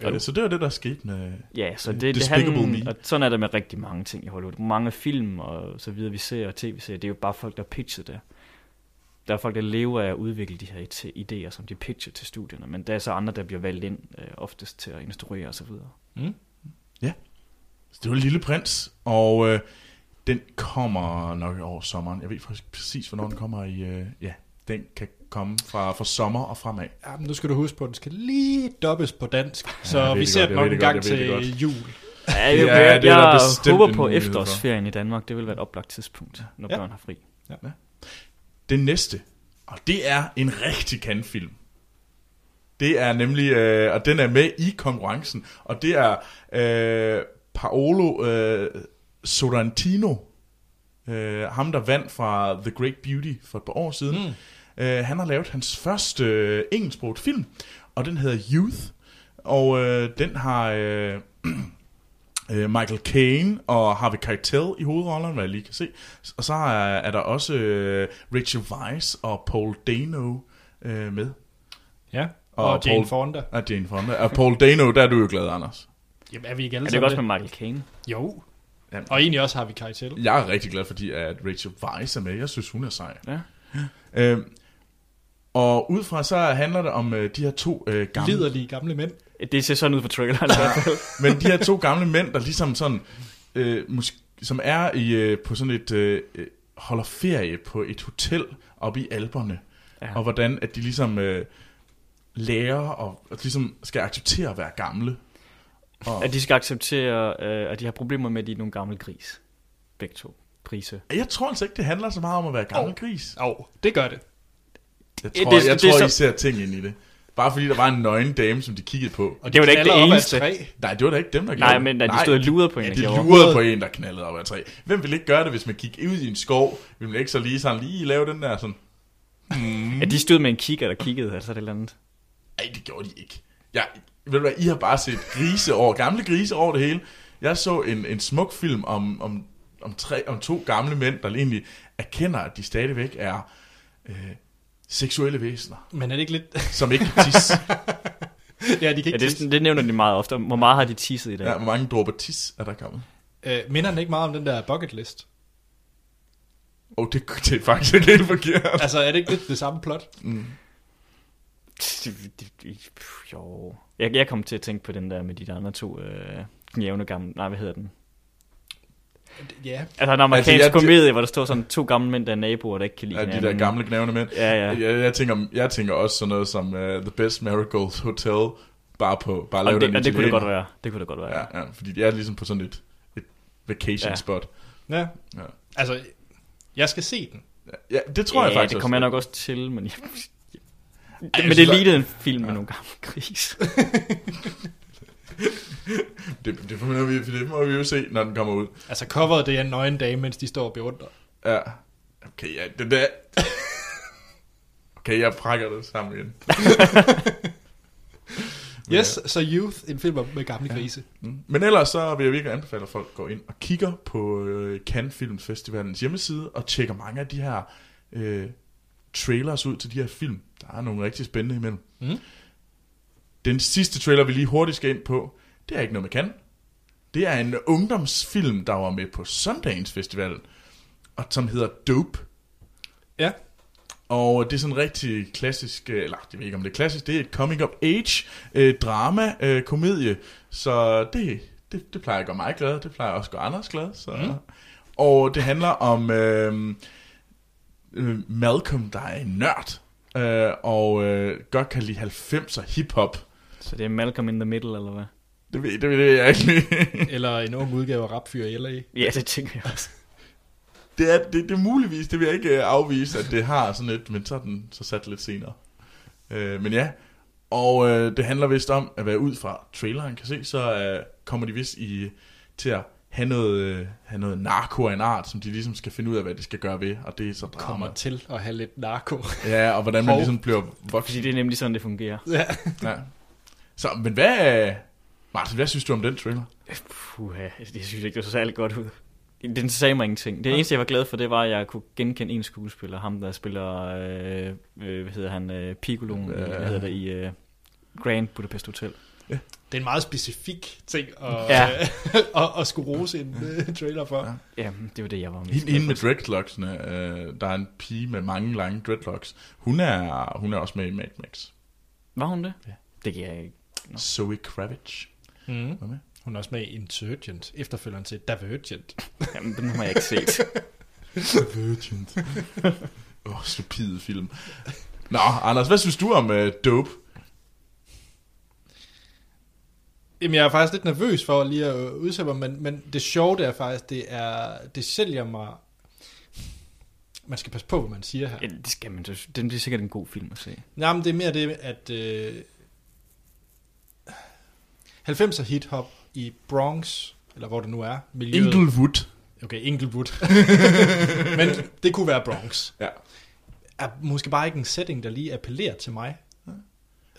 Ja, så det var det, der skete med... Ja, så det, det han, og sådan er det med rigtig mange ting i Hollywood. Mange film og så videre, vi ser og tv-serier, det er jo bare folk, der pitcher det. Der er folk, der lever af at udvikle de her idéer, som de pitcher til studierne, men der er så andre, der bliver valgt ind øh, oftest til at instruere og så videre. Mm. Så det var Lille Prins, og øh, den kommer nok over sommeren. Jeg ved faktisk præcis, hvornår den kommer i... Øh, ja, den kan komme fra, fra sommer og fremad. Ja, men nu skal du huske på, at den skal lige dobbes på dansk. Så ved vi det ser godt, den nok en det gang godt, det til jul. Ja, Ja, jeg, det er jeg, bestemt håber på for. efterårsferien i Danmark. Det vil være et oplagt tidspunkt, når Ja. børn har fri. Den næste, og det er en rigtig kan-film. Det er nemlig, øh, og den er med i konkurrencen, og det er øh, Paolo øh, Sorrentino, øh, ham der vandt fra The Great Beauty for et par år siden. Mm. Øh, han har lavet hans første øh, engelsksproget film, og den hedder Youth, og øh, den har øh, øh, Michael Caine og Harvey Keitel i hovedrollerne, hvad jeg lige kan se. Og så er, er der også øh, Rachel Weisz og Paul Dano øh, med. Ja, og, Og Jane Paul- Fonda. Og Jane Fonda. Og Paul Dano, der er du jo glad, Anders. Jamen, er vi ikke alle Er det ikke også med Michael Caine? Jo. Ja. Og egentlig også har vi Keitel. Jeg er rigtig glad, fordi at Rachel Weisz er med. Jeg synes, hun er sej. Ja. Øhm, og ud fra så handler det om øh, de her to øh, gamle... Liderlige gamle mænd. Det ser sådan ud på traileren fald. Men de her to gamle mænd, der ligesom sådan, øh, måske, som er i, øh, på sådan et, øh, øh, holder ferie på et hotel oppe i Alperne, Ja. ja. og hvordan at de ligesom øh, lærer og, og ligesom skal acceptere at være gamle. Og, At de skal acceptere, øh, at de har problemer med, at de er nogle gamle gris. Begge to. Prise. jeg tror altså ikke, det handler så meget om at være gammel Åh. gris. Åh, oh, det gør det. Jeg Det- tror, det- jeg det er tror så- I ser ting ind i det. Bare fordi der var en nøgen dame, som de kiggede på. Og Det var da ikke det eneste. Nej, det var da ikke dem, der gjorde Nej, det. men at de stod og lurede på en, Ja, der de gjorde. lurede på en, der knaldede op ad træ. Hvem vil ikke gøre det, hvis man gik ud i en skov? Vil man ikke så lige sådan lige lave den der sådan... Ja, de stod med en kigger, der kiggede, altså det eller andet. Nej, det gjorde de ikke. Jeg, ved du hvad, I har bare set grise over, gamle grise over det hele. Jeg så en, en smuk film om, om, om, tre, om to gamle mænd, der egentlig erkender, at de stadigvæk er øh, seksuelle væsener, Men er det ikke lidt... som ikke kan tisse. ja, de kan Ja, ikke det, det nævner de meget ofte. Hvor meget har de tisset i dag? ja, hvor mange dråber tis er der kommet? Øh, minder den ikke meget om den der bucket list? Og oh, det, det er faktisk ikke helt forkert. Altså, er det ikke lidt det samme plot? Mm. Jo. Jeg, jeg kom til at tænke på den der med de der andre to øh, jævne gamle... Nej, hvad hedder den? Ja. Altså en amerikansk Altså, jeg- komedie, hvor der står sådan to gamle mænd, der er naboer, der ikke kan lide Ja, de der hinanden. gamle knævende mænd. Ja, ja. Jeg, jeg, tænker, jeg tænker også sådan noget som uh, The Best Marigold Hotel, bare på bare lave det, den og det kunne det godt være. Det kunne det godt være. Ja, ja, fordi de er ligesom på sådan et, et vacation Ja. spot. Ja. Ja. Altså, jeg skal se den. Ja, det tror jeg ja, faktisk det kommer jeg nok også til, men... Jeg, men det synes, lignede en film med Ja. nogle gamle gris. Det, det, må vi, det må vi jo se, når den kommer ud. Altså, coveret det er en nøgen dame, mens de står og beundrer. Ja. Okay, ja, det der... Okay, jeg prækker det sammen igen. Yes, så Youth, en film med gamle grise. Mm. Men ellers så vil jeg virkelig anbefale, at folk går ind og kigger på øh, Cannes Film Festivalens hjemmeside og tjekker mange af de her øh, trailers ud til de her film. Der er nogle rigtig spændende imellem. Mm. Den sidste trailer, vi lige hurtigt skal ind på, det er ikke noget med kan. Det er en ungdomsfilm, der var med på Sundance Festival, og som hedder Dope. Ja. Og det er sådan en rigtig klassisk, øh, eller jeg ved ikke om det er klassisk, det er et coming of age øh, drama øh, komedie, så det, det, det plejer at gøre mig glad, det plejer også at gøre Anders glad. Så. Mm. Og det handler om øh, øh, Malcolm, der er en nørd, øh, og øh, godt kan lide 90'er hiphop. Så det er Malcolm in the Middle, eller hvad? Det ved, det ved jeg ikke. Eller en ung udgave af Rapfyr i LA. Ja, det tænker jeg også. Det er, det, det er muligvis, det vil jeg ikke øh, afvise, at det har sådan et, men så er den så sat lidt senere. Øh, men ja, og øh, det handler vist om, at være ud fra traileren kan se, så øh, kommer de vist i, til at have noget, øh, have noget narko af en art, som de ligesom skal finde ud af, hvad de skal gøre ved, og det er så drama. Kommer til at have lidt narko. Ja, og hvordan man Hov. ligesom bliver Fordi voksen. det er nemlig sådan, det fungerer. ja. Ja. Så, men hvad, Martin, hvad synes du om den trailer? Puh, jeg synes ikke, det så særlig godt ud. Den sagde mig ingenting. Det eneste, jeg var glad for, det var, at jeg kunne genkende en skuespiller. Ham, der spiller, øh, øh, hvad hedder han, øh, Piccoloen, Ja. øh, hvad hedder det, i øh, Grand Budapest Hotel. Det er en meget specifik ting at, Ja. at, at skulle rose en uh, trailer for. Ja. Det var det, jeg var mest Hende, hende med dreadlocksene, øh, der er en pige med mange lange dreadlocks. Hun er, hun er også med i Mad Max. Var hun det? Ja. Det kan jeg ikke. Nå. Zoe Kravitz. Mm. Hvad med? Hun er også med i Insurgent, efterfølgeren til Divergent. Jamen, den har jeg ikke set. Virgin. Åh, oh, stupid film. Nå, Anders, hvad synes du om uh, Dope? Jamen, jeg er faktisk lidt nervøs for lige at udsætte mig, men, men det sjove det er faktisk, det er, det sælger mig... Man skal passe på, hvad man siger her. ja, det skal man. det er sikkert en god film at se. Nej, men det er mere det, at øh, 90'er hip-hop i Bronx, eller hvor det nu er, miljøet. Inglewood. Okay, Inglewood. men det kunne være Bronx. Ja. Er måske bare ikke en setting, der lige appellerer til mig.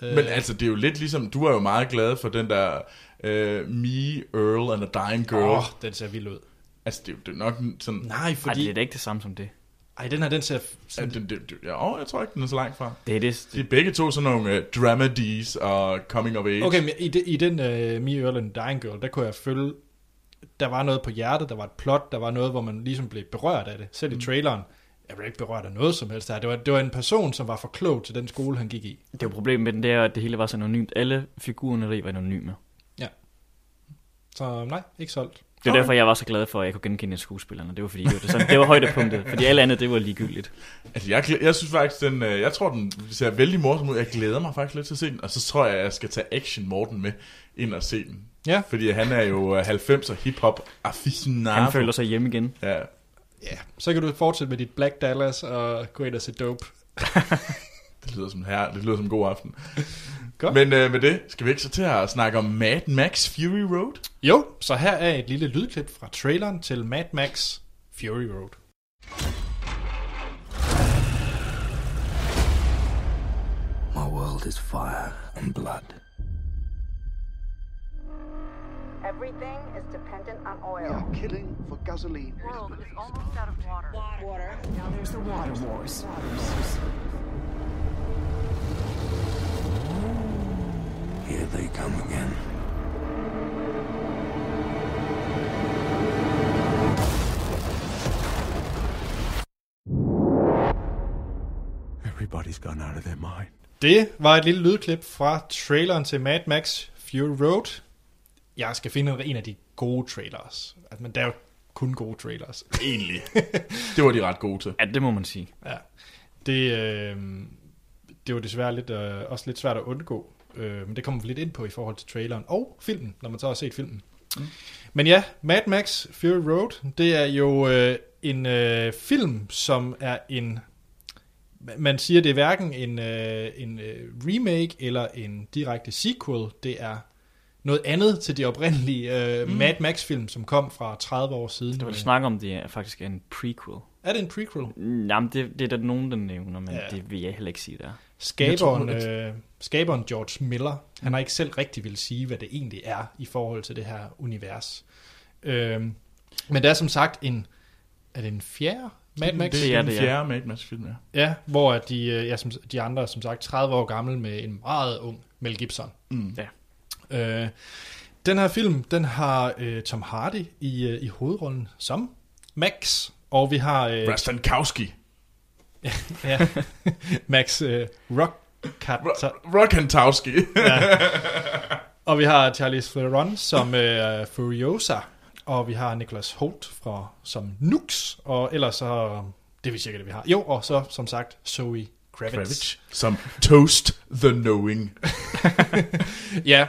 Øh, Men altså, det er jo lidt ligesom, du er jo meget glad for den der uh, Me, Earl and a Dying Girl. Åh, Oh. den ser vild ud. Altså, det er jo det er nok sådan... Nej, Ej, fordi... det er da ikke det samme som det. Ej, den her, den ser... Ja, Sådan, det, det, det, ja, åh, jeg tror ikke, den er så langt fra. Det er det. De er begge to sådan nogle uh, dramedies og coming of age. okay, men i, de, i den uh, Me, Earl and Dying Girl, der kunne jeg følge... Der var noget på hjertet, der var et plot, der var noget, hvor man ligesom blev berørt af det. Selv Mm. i traileren. Jeg blev ikke berørt af noget som helst der. Det var, det var en person, som var for klog til den skole, han gik i. Det er jo problemet med den, det er, at det hele var så anonymt. Alle figurerne deri var anonyme. Så nej, ikke solgt. Det er Okay. derfor, jeg var så glad for, at jeg kunne genkende skuespillerne. Det var fordi, det var, sådan, det var højdepunktet. Fordi alle andet, det var ligegyldigt. Altså, jeg, jeg synes faktisk, den, øh, jeg tror, den ser vældig morsom ud. Jeg glæder mig faktisk lidt til at se den. Og så tror jeg, jeg skal tage Action Morten med ind og se den. Ja. Fordi han er jo øh, 90'er hip-hop aficionado. Han føler sig hjemme igen. Ja, Ja, så kan du fortsætte med dit Black Dallas og gå ind og se Dope. det lyder som her, det lyder som god aften. Godt. Men øh, med det, skal vi ikke så til at snakke om Mad Max Fury Road? Jo, så her er et lille lydklip fra traileren til Mad Max Fury Road. My world is fire and blood. Everything is dependent on oil. We oil. are killing for gasoline. world is almost out of water. Water. Now there's the water wars. Here they come again. Everybody's gone out of their mind. Det var et lille lydklip fra traileren til Mad Max Fury Road. Jeg skal finde en af de gode trailers. Altså, men der er jo kun gode trailers. Egentlig. det var de ret gode til. Ja, det må man sige. Ja. Det, øh, det var desværre lidt, øh, også lidt svært at undgå. Øh, men det kommer vi lidt ind på i forhold til traileren og filmen, når man så har set filmen. Mm. Men ja, Mad Max Fury Road, det er jo øh, en øh, film, som er en... Man siger, det er hverken en, øh, en øh, remake eller en direkte sequel. Det er noget andet til de oprindelige øh, mm. Mad Max-film, som kom fra 30 år siden. Det var Øh, snak om, det er faktisk en prequel. Er det en prequel? Jamen, det, det er der nogen, der nævner, men Ja. det vil jeg heller ikke sige, der. Skaberen, øh, skaberen George Miller, han har ikke selv rigtig vil sige, hvad det egentlig er i forhold til det her univers. Øhm, men det er som sagt en, er det en fjerde Mad Max. Det Det er den det, ja. fjerde Mad Max film, ja. Ja, hvor at de, øh, ja, som, de andre er som sagt 30 år gammel med en meget ung Mel Gibson. Mm. Ja. Øh, den her film, den har øh, Tom Hardy i, øh, i hovedrollen som Max, og vi har øh, Rastankowski. ja, Max øh, Rock Rockantowski. og vi har Charlize Theron som øh, Furiosa, og vi har Nicholas Holt fra, som Nux, og ellers så, det er vi cirka det, vi har. Jo, og så som sagt Zoe Kravitz. Kravitz. Som Toast the Knowing. Ja,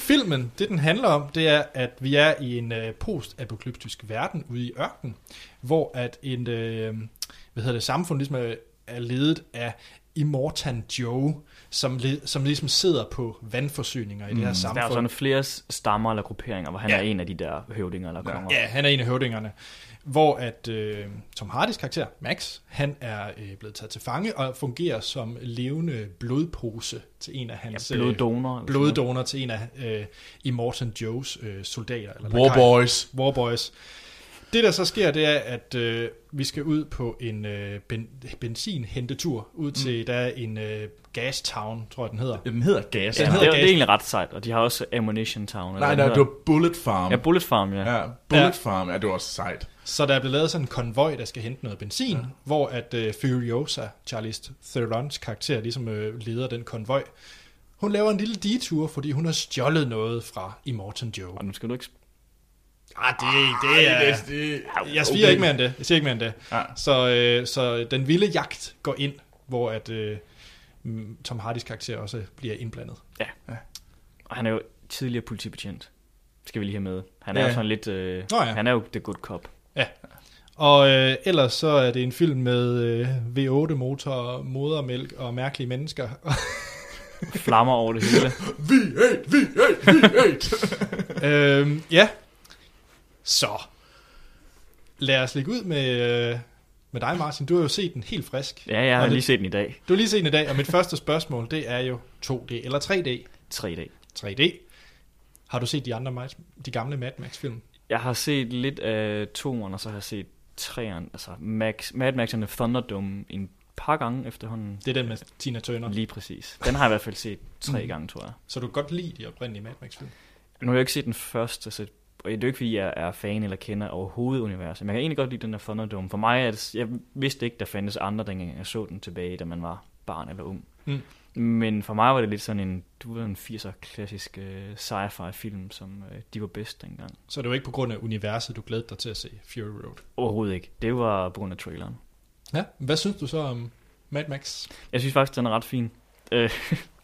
filmen, det den handler om, det er, at vi er i en øh, post-apokalyptisk verden ude i ørkenen, hvor at en, øh, hvad hedder det, samfund ligesom er, er ledet af Immortan Joe, som, som ligesom sidder på vandforsyninger i det her Der er jo samfund. sådan flere stammer eller grupperinger, hvor han Ja. er en af de der høvdinger eller konger. Ja, han er en af høvdingerne. Hvor at øh, Tom Hardys karakter, Max, han er øh, blevet taget til fange og fungerer som levende blodpose til en af hans... Ja, bloddonor. Øh, bloddonor til en af øh, Immortan Joes øh, soldater. Eller War lakajer. Boys. Warboys. Det der så sker, det er, at øh, vi skal ud på en øh, ben, benzinhentetur ud til, mm. der er en øh, gas town, tror jeg den hedder. Den hedder Gas. Ja, Den det, hedder er, det er Gas. egentlig ret sejt, og de har også Ammunition Town. eller Nej, nej, det var Bullet Farm. Ja, Bullet Farm, ja. Ja, Bullet Ja. Farm, ja, det var også sejt. Så der er blevet lavet sådan en konvoj, der skal hente noget benzin, ja. hvor at øh, Furiosa, Charlize Therons karakter, ligesom øh, leder den konvoj. Hun laver en lille detur, fordi hun har stjålet noget fra Immortan Joe. Og nu skal du ikke... Ah, det, det er... det, det, Jeg siger ikke mere end det. Jeg siger ikke mere end det. Ja. Så, øh, så den vilde jagt går ind, hvor at øh, mm, Tom Hardys karakter også bliver indblandet. Og han er jo tidligere politibetjent. Skal vi lige have med. Han er Ja. jo sådan lidt... Øh, Nå ja. Han er jo the good cop. Og øh, ellers så er det en film med øh, V8-motor, modermælk og mærkelige mennesker. Flammer over det hele. V8, V8, V8. øhm, ja. Så. Lad os lægge ud med, øh, med dig, Martin. Du har jo set den helt frisk. Ja, jeg har Og det- lige set den i dag. Du har lige set den i dag, og mit første spørgsmål, det er jo 2D eller 3D. 3D. 3D. Har du set de andre de gamle Mad Max-film? Jeg har set lidt af toeren, og så har jeg set treeren. Altså Max, Mad Max the Thunderdome en par gange efterhånden. Det er den med Tina Turner. Lige præcis. Den har jeg i hvert fald set tre Mm. gange, tror jeg. Så du kan godt lide de oprindelige Mad Max-film? Nu har jeg ikke set den første, så og det er jo ikke, fordi jeg er fan eller kender overhovedet universet, men jeg kan egentlig godt lide den der Thunderdome. For mig er det, jeg vidste ikke, der fandtes andre, dengang jeg så den tilbage, da man var barn eller ung. Mm. Men for mig var det lidt sådan en, du ved, en 80'er klassisk uh, sci-fi film, som uh, de var bedst dengang. Så det var ikke på grund af universet, du glædede dig til at se Fury Road? Overhovedet ikke. Det var på grund af traileren. Ja. Hvad synes du så om Mad Max? Jeg synes faktisk, den er ret fin. Uh,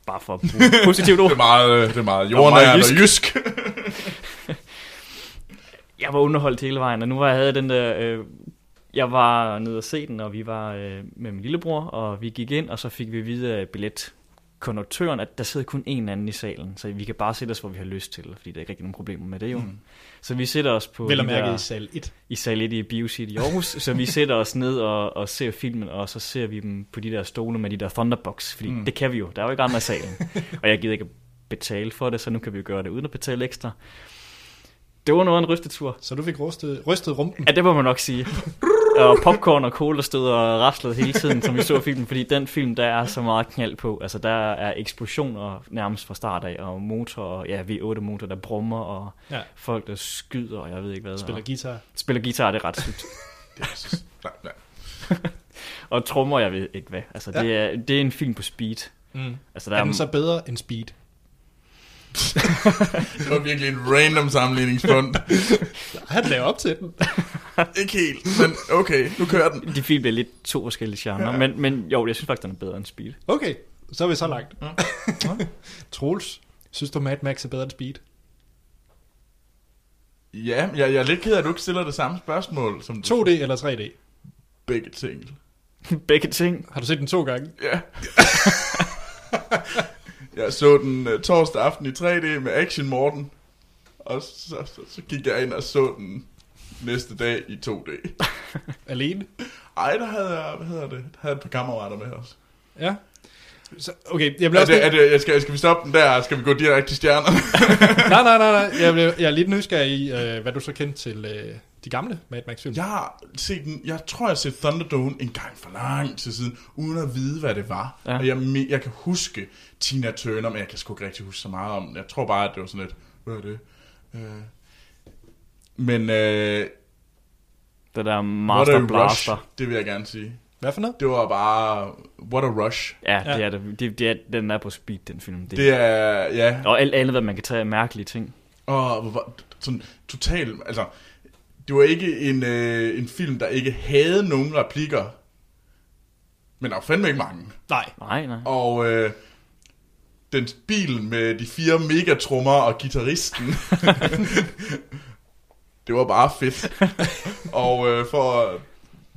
bare for at bruge positivt Det ord. er meget, det er meget Og jordnært meget og jysk. jeg var underholdt hele vejen, og nu var jeg havde den der... Øh, jeg var nede og se den, og vi var øh, med min lillebror, og vi gik ind, og så fik vi videre af billetkonduktøren, at der sidder kun en anden i salen, så vi kan bare sætte os, hvor vi har lyst til, fordi der er ikke rigtig nogen problemer med det jo. Mm. Så vi sætter os på Vel at mærke der, i sal 1. i sal 1 i BioCity i Aarhus, så vi sætter os ned og, og ser filmen, og så ser vi dem på de der stole med de der Thunderbox, fordi mm. det kan vi jo, der er jo ikke andre i salen. og jeg gider ikke betale for det, så nu kan vi jo gøre det uden at betale ekstra. Det var noget af en rystetur. Så du fik rystet, rystet rumpen. Ja, det må man nok sige. Og popcorn og cola stod og raslede hele tiden, som vi så filmen, fordi den film, der er så meget knald på. Altså, der er eksplosioner nærmest fra start af, og motor, og ja, V8-motor, der brummer, og Ja. ja. folk, der skyder, og jeg ved ikke hvad. Spiller og, guitar. spiller guitar, det er ret sygt. Det er så- nej, nej. Og trommer, jeg ved ikke hvad. Altså, det, er, det er en film på speed. Mm. Altså, der Er er, den så bedre end Speed? Det var virkelig en random sammenligningspunkt. Han laver op til den. ikke helt, men okay, nu kører den. de film er lidt to forskellige genrer, Ja. men, men jo, jeg synes faktisk, den er bedre end speed. Okay, så er vi så langt. Troels, synes du Mad Max er bedre end Speed? Ja, jeg, jeg er lidt ked af, at du ikke stiller det samme spørgsmål som du 2D eller 3D? begge ting. Begge ting. Har du set den to gange? Ja. Jeg så den uh, torsdag aften i 3D med Action Morten. Og så, så, så gik jeg ind og så den næste dag i 2D. Alene? Ej, der havde jeg, hvad hedder det, der havde et par kammerater med os. Ja. Så, okay, jeg bliver Er også... det, er det, jeg skal, skal vi stoppe den der? Skal vi gå direkte til stjernerne? nej, nej, nej, nej. Jeg, blev, jeg er lidt nysgerrig i, øh, hvad du så kendte til øh, de gamle Mad Max-film. Jeg har set den, jeg tror, jeg har set Thunderdome en gang for lang tid siden, uden at vide, hvad det var. Ja. Og jeg, jeg kan huske Tina Turner, men jeg kan sgu ikke rigtig huske så meget om den. Jeg tror bare, at det var sådan lidt, hvad er det? Øh. Men øh, Det der What a Master Blaster. Rush, det vil jeg gerne sige. Hvad for noget? Det var bare, what a rush. Ja, Ja. det er det. det, det er, den er på speed, den film. Det, Det er, ja, Og alt andet, hvad man kan tage af mærkelige ting. Og sådan totalt, altså, det var ikke en, øh, en film, der ikke havde nogen replikker, men der var fandme ikke mange. Nej. Nej, nej. Og øh, den bil med de fire megatrummer og gitarristen, det var bare fedt. og øh, for at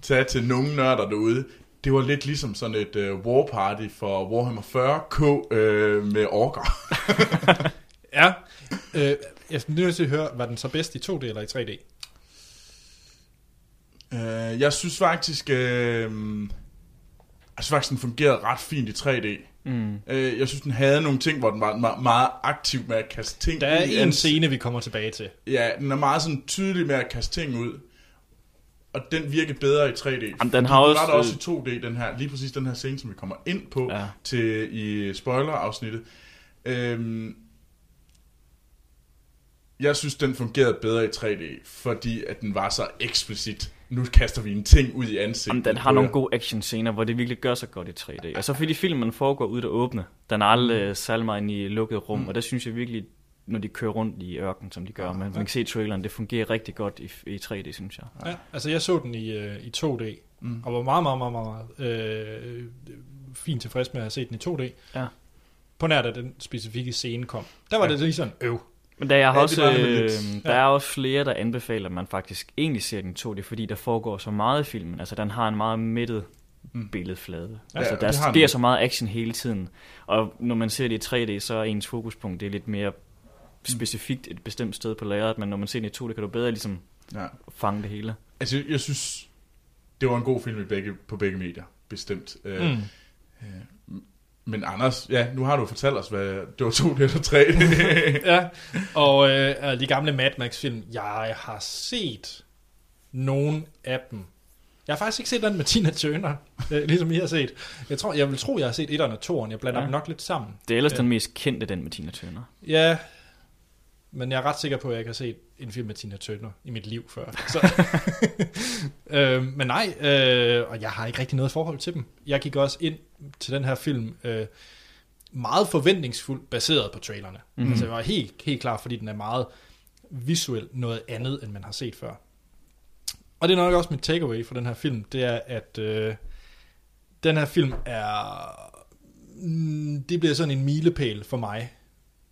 tage til nogle nørder derude, det var lidt ligesom sådan et øh, war party for Warhammer 40k øh, med orker. Ja. Øh, jeg er nødt til at høre, var den så bedst i 2D eller i 3D? Øh, jeg synes faktisk, øh, jeg synes faktisk, den fungerede ret fint i 3D. Mm. Øh, jeg synes, den havde nogle ting, hvor den var me- meget aktiv med at kaste ting Der er ud i en scene, vi kommer tilbage til. Ja, den er meget sådan tydelig med at kaste ting ud. Og den virker bedre i 3D. Jamen, den har Fordi også- var der også i 2D, den her, lige præcis den her scene, som vi kommer ind på Ja. ja. til i spoiler-afsnittet. Øhm, jeg synes, den fungerede bedre i 3D, fordi at den var så eksplicit. Nu kaster vi en ting ud i ansigtet. Jamen, den har nogle gode action-scener, hvor det virkelig gør sig godt i 3D. Og så fordi filmen foregår ud der åbne. Den er aldrig mm. særlig meget i lukket rum, mm. og der synes jeg virkelig, når de kører rundt i ørken, som de gør. Men man kan se traileren, det fungerer rigtig godt i, i 3D, synes jeg. Ja, altså jeg så den i, øh, i 2D, mm. og var meget, meget, meget, meget, meget øh, fint tilfreds med at have set den i 2D. Ja. På nær da den specifikke scene kom. Der var Ja. ja. det lige sådan, øv. Men der er, Ja, det også, øh, der er også flere, der anbefaler, at man faktisk egentlig ser den 2D, fordi der foregår så meget i filmen. Altså, den har en meget midtet Mm. billedflade. Ja, altså, der har den. sker så meget action hele tiden. Og når man ser det i 3D, så er ens fokuspunkt det er lidt mere specifikt et bestemt sted på lageret, men når man ser det i 2D, kan du bedre ligesom Ja. fange det hele. Altså, jeg, jeg synes, det var en god film i begge, på begge medier, bestemt. Øh, Mm. Men Anders, ja, nu har du fortalt os, hvad det var 2 eller 3. ja, og øh, de gamle Mad Max-film, jeg har set nogen af dem. Jeg har faktisk ikke set den med Tina Turner, øh, ligesom I har set. Jeg tror, jeg vil tro, jeg har set etteren og toeren. Jeg blander Ja. dem nok lidt sammen. Det er ellers den mest kendte, den med Tina Turner. Ja, men jeg er ret sikker på, at jeg ikke har set en film med Tina Turner i mit liv før. Så. øh, men nej, øh, og jeg har ikke rigtig noget forhold til dem. Jeg gik også ind til den her film øh, meget forventningsfuldt baseret på trailerne. Mhm. Mm-hmm. Altså jeg var helt, helt klar, fordi den er meget visuelt noget andet, end man har set før. Og det er nok også mit takeaway for den her film, det er, at øh, den her film er... Mm, det bliver sådan en milepæl for mig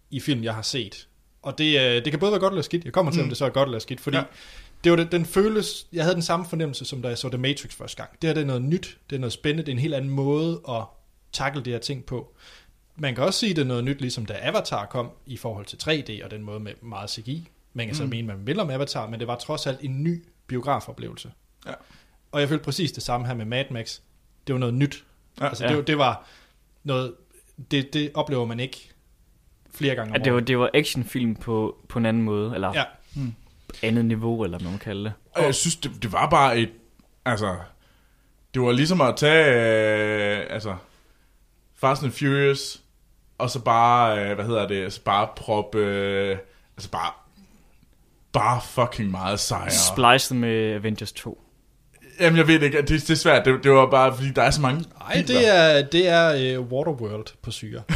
i film, jeg har set. Og det, øh, det kan både være godt eller skidt. Jeg kommer til, mm. om det så er godt eller skidt, fordi Ja. Ja. det var det, den føles... Jeg havde den samme fornemmelse, som da jeg så The Matrix første gang. Det her det er noget nyt, det er noget spændende, det er en helt anden måde at takle de her ting på. Man kan også sige, at det er noget nyt, ligesom da Avatar kom i forhold til 3D og den måde med meget CGI. Man kan så Mm. mene, man vil om Avatar, men det var trods alt en ny biografoplevelse. Ja. Og jeg følte præcis det samme her med Mad Max. Det var noget nyt. Ja. Altså, Ja. det, var- det var noget... Det, det oplever man ikke flere gange om At det var, året. det var actionfilm på, på en anden måde, eller Ja. Andet niveau, eller hvad man kalder det. Og jeg synes, det, det var bare et... Altså, det var ligesom at tage... Øh, altså, Fast and Furious, og så bare, øh, hvad hedder det, altså bare prop... Øh, altså bare... Bare fucking meget sejre. Splice med Avengers 2. Jamen, jeg ved ikke, det, det er svært. Det, det var bare, fordi der er så mange Nej, det er, det er uh, Waterworld på syre.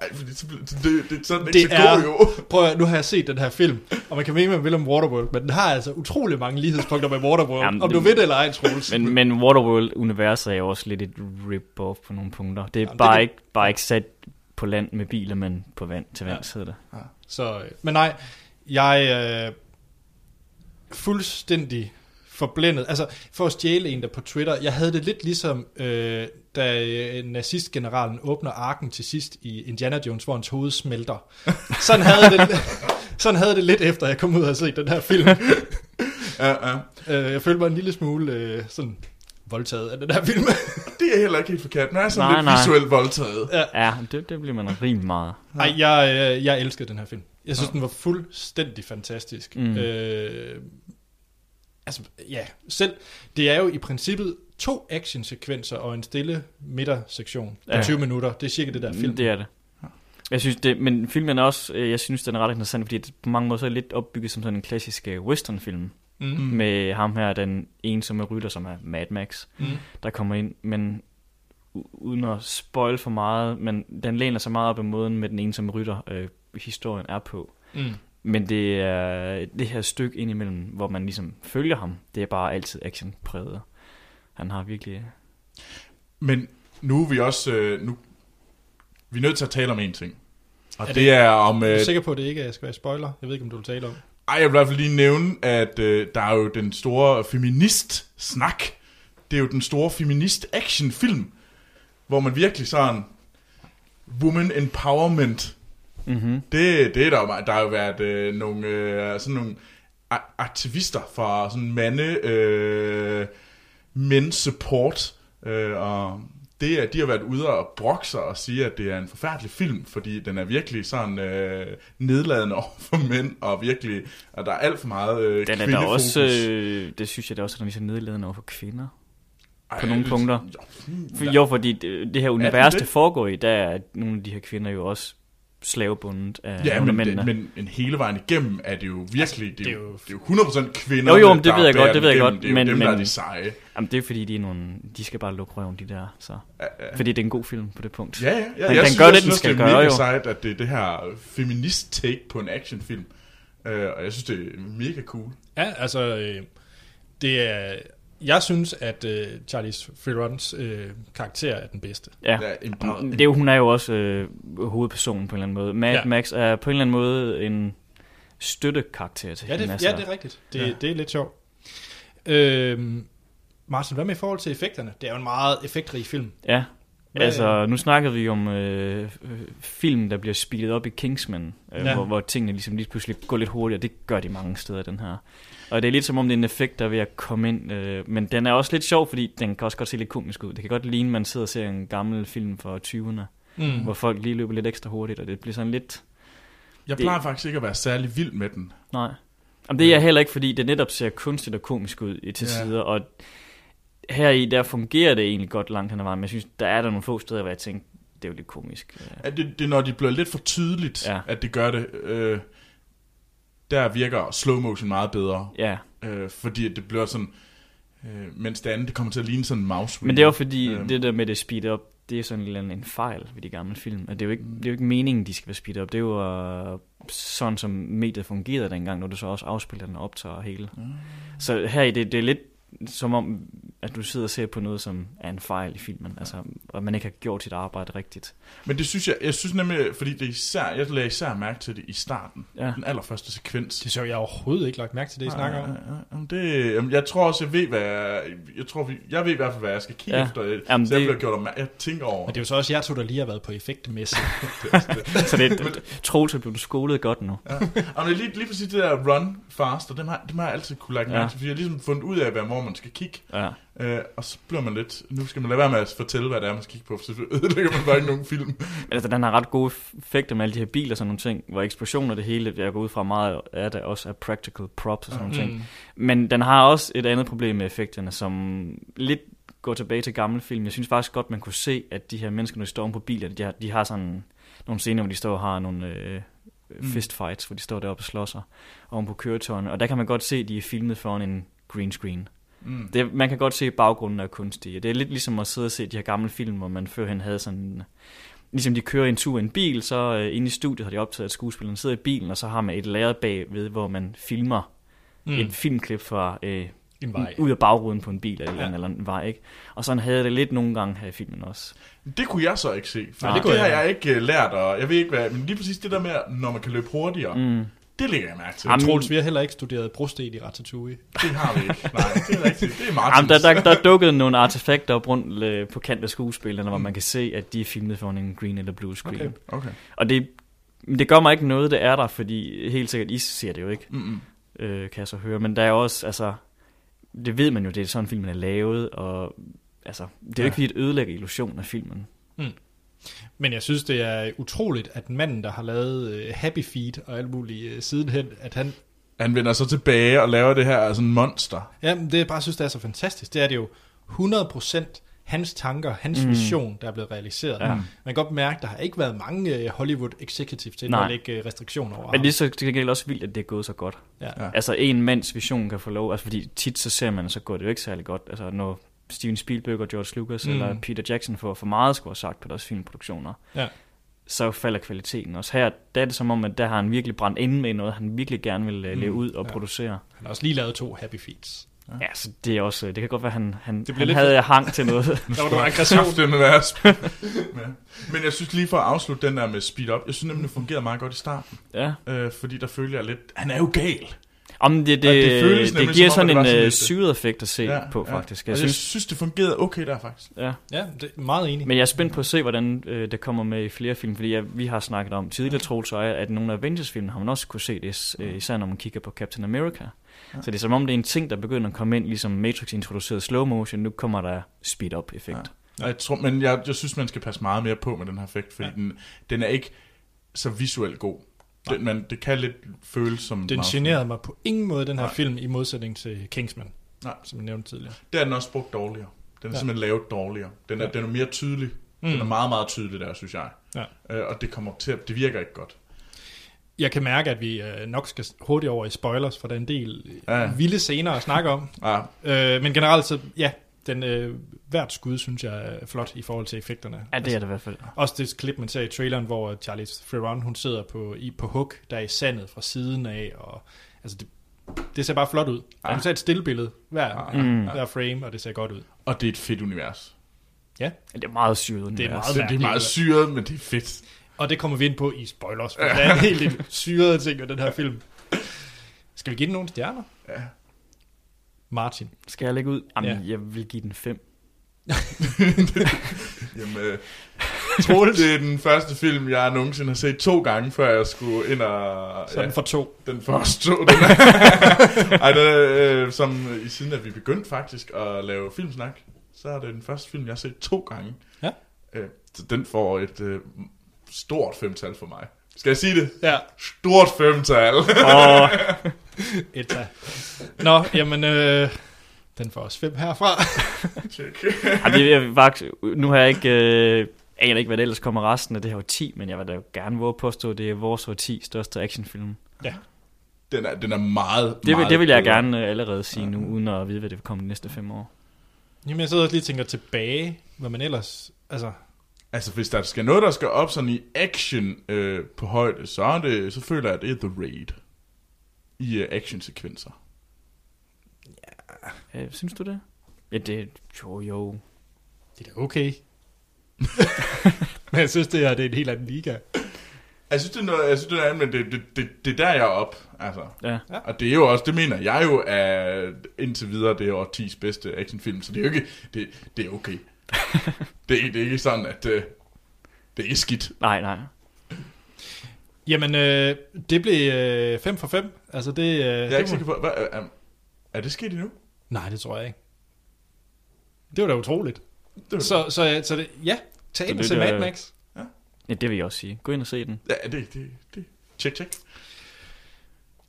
Ej, fordi så, bliver- det, det, er den Det ikke så er- god, jo. Prøv at, nu har jeg set den her film, og man kan mene, man vil om Waterworld, men den har altså utrolig mange lighedspunkter med Waterworld. Jamen, om du det- ved det eller ej, Troels. Men, men Waterworld-universet er jo også lidt et rip-off på nogle punkter. Det er Jamen, det bare, kan- ikke, bare ikke sat på land med biler, men på vand til Ja. vands hedder det. Så, øh, men nej, jeg er fuldstændig forblændet. Altså, for at stjæle en der på Twitter, jeg havde det lidt ligesom, øh, da øh, nazistgeneralen åbner arken til sidst i Indiana Jones, hvor hans hoved smelter. Sådan havde det, sådan havde det lidt efter, jeg kom ud og havde set den her film. Ja, ja. Øh, jeg følte mig en lille smule øh, sådan voldtaget af den her film. det er heller ikke helt forkert. Man er sådan Nej, lidt nej. visuelt voldtaget. Ja, det, det bliver man rimelig meget. Ej, jeg, øh, jeg elskede den her film. Jeg synes, den var fuldstændig fantastisk. Mm. Øh, altså, ja, selv, det er jo i princippet to actionsekvenser og en stille midtersektion på Ja. 20 minutter. Det er cirka det der film. Det er det. Jeg synes det, men filmen er også, øh, jeg synes den er ret interessant, fordi det på mange måder så er lidt opbygget som sådan en klassisk øh, westernfilm. Mm. Mm. Med ham her, den ensomme rytter, som er Mad Max, Mm. der kommer ind, men uden at spoil for meget, men den læner sig meget op ad måden med den ensomme rytter, øh, historien er på. Mm. Men det er det her stykke indimellem, hvor man ligesom følger ham, det er bare altid actionpræget. Han har virkelig... Men nu er vi også... Øh, nu, vi er nødt til at tale om en ting. Og Er det, det- er om... Jeg Øh, er sikker på, at det ikke skal være spoiler. Jeg ved ikke, om du vil tale om. ej, jeg vil i hvert fald lige nævne, at øh, der er jo den store feminist-snak. Det er jo den store feminist-action-film, hvor man virkelig sådan... Woman empowerment Mm-hmm. Det, det er der jo. Der har jo været øh, nogle, øh, sådan nogle a- aktivister fra sådan mande øh, men support øh, og det er, de har været ude og brokke sig og sige, at det er en forfærdelig film, fordi den er virkelig sådan øh, nedladende over for mænd, og virkelig, og der er alt for meget øh, Den er kvindefokus. også, øh, det synes jeg da også, at den er så nedladende over for kvinder. Ej, på nogle det- punkter. Jo, For, jo, fordi det, det her univers, det? det foregår i, der er nogle af de her kvinder jo også slavebundet af Ja, men, mændene. det, men, men hele vejen igennem er det jo virkelig, det, er det er jo, det er jo 100% kvinder, Jo, jo, men det der ved jeg godt, det ved jeg den godt. Det er jo men- dem, der er men- de seje. Jamen, det er fordi, de er nogle, de skal bare lukke røven, de der. Så. Ja, ja. Fordi det er en god film på det punkt. Ja, ja. ja. Den- jeg den synes, gør jeg det, den synes, skal det er gøre, mega jo. sejt, at det er det her feminist-take på en actionfilm. Uh, og jeg synes, det er mega cool. Ja, altså, øh, det er... Jeg synes, at øh, Charlize Therons øh, karakter er den bedste. Ja. Det er jo, hun er jo også øh, hovedpersonen på en eller anden måde. Mad Ja. Max er på en eller anden måde en støttekarakter til Ja, det, hende. ja, det er rigtigt. Det, Ja. det er lidt sjovt. Øhm, Martin, hvad med i forhold til effekterne? Det er jo en meget effektrig film. Ja, Hvad- altså nu snakkede vi om øh, øh, film, der bliver speedet op i Kingsman, øh, Ja. hvor, hvor tingene ligesom lige pludselig går lidt hurtigere. Det gør de mange steder, den her. Og det er lidt som om, det er en effekt, der er ved at komme ind. Øh, men den er også lidt sjov, fordi den kan også godt se lidt komisk ud. Det kan godt ligne, at man sidder og ser en gammel film fra 20'erne, Mm. hvor folk lige løber lidt ekstra hurtigt, og det bliver sådan lidt... Jeg det- plejer faktisk ikke at være særlig vild med den. Nej. Jamen, det er jeg heller ikke, fordi det netop ser kunstigt og komisk ud i til Ja. sider, og her i der fungerer det egentlig godt langt hen ad vejen, men jeg synes, der er der nogle få steder, hvor jeg tænker, det er jo lidt komisk. Øh, At det, det er, når de bliver lidt for tydeligt, Ja. at det gør det. Øh, der virker slow motion meget bedre. Ja, Øh, fordi det bliver sådan... Øh, mens det andet, det kommer til at ligne sådan en mouse men det er jo fordi, Øhm. det der med det speed up, det er sådan en, en fejl ved de gamle film. At det, er jo ikke, det er jo ikke meningen, de skal være speed up. Det er jo uh, sådan, som mediet fungerede dengang, når du så også afspiller den og optager hele. Mm. Så her i det, det er lidt som om, at du sidder og ser på noget, som er en fejl i filmen. Altså, og man ikke har gjort sit arbejde rigtigt. Men det synes jeg, jeg synes nemlig, fordi det er især, jeg lagde især mærke til det i starten. Ja. Den allerførste sekvens. Det så jeg overhovedet ikke lagt mærke til det, I snakker om. Ja, ja, ja. Det, jamen, jeg tror også, jeg ved, hvad jeg, jeg tror, jeg ved i hvert fald, hvad jeg skal kigge Ja. efter. Jamen, Jamen, så jeg det- bliver gjort opmærk- jeg tænker over. Men det er jo så også jer to, der lige har været på effektmæssigt. Så det er Troels er blevet skolet godt nu. Ja. Jamen, lige, lige præcis det der run fast, og dem har, dem har jeg altid kunne lægge mærke Ja. til, fordi jeg har ligesom fundet ud af, hvad- hvor man skal kigge. Ja. Øh, og så bliver man lidt, nu skal man lade være med at fortælle, hvad det er, man skal kigge på, for så ødelægger man bare ikke nogen film. Men altså, den har ret gode effekter med alle de her biler og sådan nogle ting, hvor eksplosioner det hele, jeg går ud fra meget af det også er practical props og sådan nogle ting. Mm. Men den har også et andet problem med effekterne, som lidt går tilbage til gamle film. Jeg synes faktisk godt, man kunne se, at de her mennesker, når de står på bilerne, de har, de har sådan nogle scener, hvor de står og har nogle øh, Mm. fistfights, hvor de står deroppe og slår sig oven på køretøjerne. Og der kan man godt se, at de er filmet foran en green screen. Mm. Det, man kan godt se, at baggrunden er kunstig. Det er lidt ligesom at sidde og se de her gamle film, hvor man førhen havde sådan... Ligesom de kører en tur i en bil, så øh, inde i studiet har de optaget, at skuespilleren sidder i bilen, og så har man et lærred bagved, hvor man filmer Mm. et filmklip fra øh, En vej. ud af bagruden på en bil eller, Ja. eller en vej, ikke? Og sådan havde jeg det lidt nogle gange her i filmen også. Det kunne jeg så ikke se, for Nej, det det, har jeg jeg ikke uh, lært, og jeg ved ikke hvad, men lige præcis det der med, når man kan løbe hurtigere, mm. Mm. det lægger jeg mærke til. Jamen, Troels, vi har heller ikke studeret brosten i Ratatouille. Det har vi ikke. Nej, det er rigtigt. Det er Jamen, Martins. der, der, der dukkede nogle artefakter op rundt øh, på kant af skuespillerne, hvor man kan se, at de er filmet foran en green eller blue screen. Okay. Okay. Og det, det gør mig ikke noget, det er der, fordi helt sikkert, I ser det jo ikke, Mm-mm. øh, kan jeg så høre. Men der er også, altså, det ved man jo, det er sådan, filmen er lavet, og altså, det er jo ikke fordi, det ødelægger illusionen af filmen. Men jeg synes, det er utroligt, at manden, der har lavet øh, Happy Feet og alt muligt øh, sidenhen, at han... Han vender så tilbage og laver det her sådan monster. Ja, det jeg bare synes, det er så fantastisk. Det er det jo 100% hans tanker, hans mm. vision, der er blevet realiseret. Ja. Man kan godt mærke, der har ikke været mange øh, Hollywood executives til at lægge restriktioner over Men er så til gengæld også vildt, at det er gået så godt. Ja. Ja. Altså en mands vision kan få lov, altså fordi tit så ser man, så går det jo ikke særlig godt. Altså når Steven Spielberg og George Lucas Mm. mm. eller Peter Jackson får for meget skulle have sagt på deres filmproduktioner, Ja. så falder kvaliteten også. Her der er det som om, at der har han virkelig brændt inde med noget, han virkelig gerne vil mm. leve ud og Ja. producere. Han har også lige lavet to Happy Feets. Ja, så det er også, det kan godt være, at han, han, Det han lidt havde hang til noget. Der var noget aggression. Det ja. Men jeg synes lige for at afslutte den der med speed up, jeg synes nemlig, det fungerede meget godt i starten. ja. Øh, fordi der følger jeg lidt, han er jo gal. Om det, det, Og det det, føles det, nemlig giver om, sådan var en lidt- syret effekt at se på, faktisk. Jeg, Jeg synes, jeg synes, det fungerede okay der faktisk. ja. Ja, det er meget enig. Men jeg er spændt på at se, hvordan øh, det kommer med i flere film, fordi jeg, vi har snakket om tidligere, Troels og jeg, at nogle af Avengers-filmene har man også kunne se det, øh, især når man kigger på Captain America. Ja. Så det er som om, det er en ting, der begynder at komme ind, ligesom Matrix introducerede slow motion, nu kommer der speed-up-effekt. Ja. Jeg tror, men jeg, jeg synes, man skal passe meget mere på med den her effekt, fordi Ja. ja. den, den er ikke så visuelt god. Den, man, det kan lidt føles som... Den generede mig på ingen måde, den her Nej. film, i modsætning til Kingsman, Nej. som jeg nævnte tidligere. Der er den også brugt dårligere. Den er Ja. simpelthen lavet dårligere. Den er, Ja. den er mere tydelig. Mm. Den er meget, meget tydelig der, synes jeg. Ja. Øh, og det kommer til at, det virker ikke godt. Jeg kan mærke, at vi øh, nok skal hurtigt over i spoilers, for der er en del ja. Ja. vilde scener at snakke om. Ja, Øh, men generelt så, ja, den, øh, hvert skud synes jeg er flot i forhold til effekterne. Ja, det er det i hvert fald. Også det klip, man ser i traileren, hvor Charlize Theron, hun sidder på, i, på hook, der er i sandet fra siden af, og altså det, det ser bare flot ud. Ja. Man ser et stillbillede hver, Ja. Mm. hver frame, og det ser godt ud. og det er et fedt univers. Ja, Ja, Det er meget syret. Det er univers. meget Det, det er meget syret, men det er fedt. og det kommer vi ind på i spoilers, for der er en helt syrede ting ved den her film. Skal vi give den nogle stjerner? Ja. Martin. Skal jeg lægge ud? Jamen, Ja. ja. jeg vil give den 5. Jamen, øh, Troels, det er den første film, jeg nogensinde har set to gange, før jeg skulle ind og... Sådan for to. Den første to, den er, Ej, den er, øh, som i siden at vi begyndte faktisk at lave filmsnak, så er det den første film, jeg har set to gange. Ja. Øh, så den får et øh, stort femtal for mig. Skal jeg sige det? Ja. Stort femtal. Og Etta. Nå, jamen, øh, den får også fem herfra. Check. Jamen, jeg, nu har jeg ikke... Øh, aner ikke, hvad det ellers kommer resten af det her 10, men jeg vil da gerne våge at påstå, at det er vores 10 største actionfilm. Den er, den er meget, Det vil, meget det vil jeg bedre. gerne øh, allerede sige nu, uden at vide, hvad det vil komme de næste fem år. Jamen, jeg sidder også lige og tænker tilbage, hvad man ellers... Altså, Altså, hvis der skal noget, der skal op sådan i action øh, på højde, så, er det, så føler jeg, at det er The Raid. I øh, actionsekvenser. Øh, synes du det? Ja, det jo jo. det er da okay. Men jeg synes, det her det er en helt anden liga. Jeg synes, det er noget, jeg synes, det er, men det, det, det, det er der, jeg er op. Altså. Ja. Og det er jo også, det mener jeg jo, er indtil videre, det er jo 10's bedste actionfilm, så det er jo ikke, det, det er okay. det, er, det er ikke sådan, at øh, det er ikke skidt. Nej, nej. Jamen, øh, det blev 5 for 5. Altså, det... Øh, Jeg er det ikke må- sikker på, hvad, er, er det sket endnu? Nej, det tror jeg ikke. Det var da utroligt. Det var- Så, så, så det, ja, tag ind og se Mad Max. Ja, det vil jeg også sige. Gå ind og se den. Ja, det, det, det. Check, check.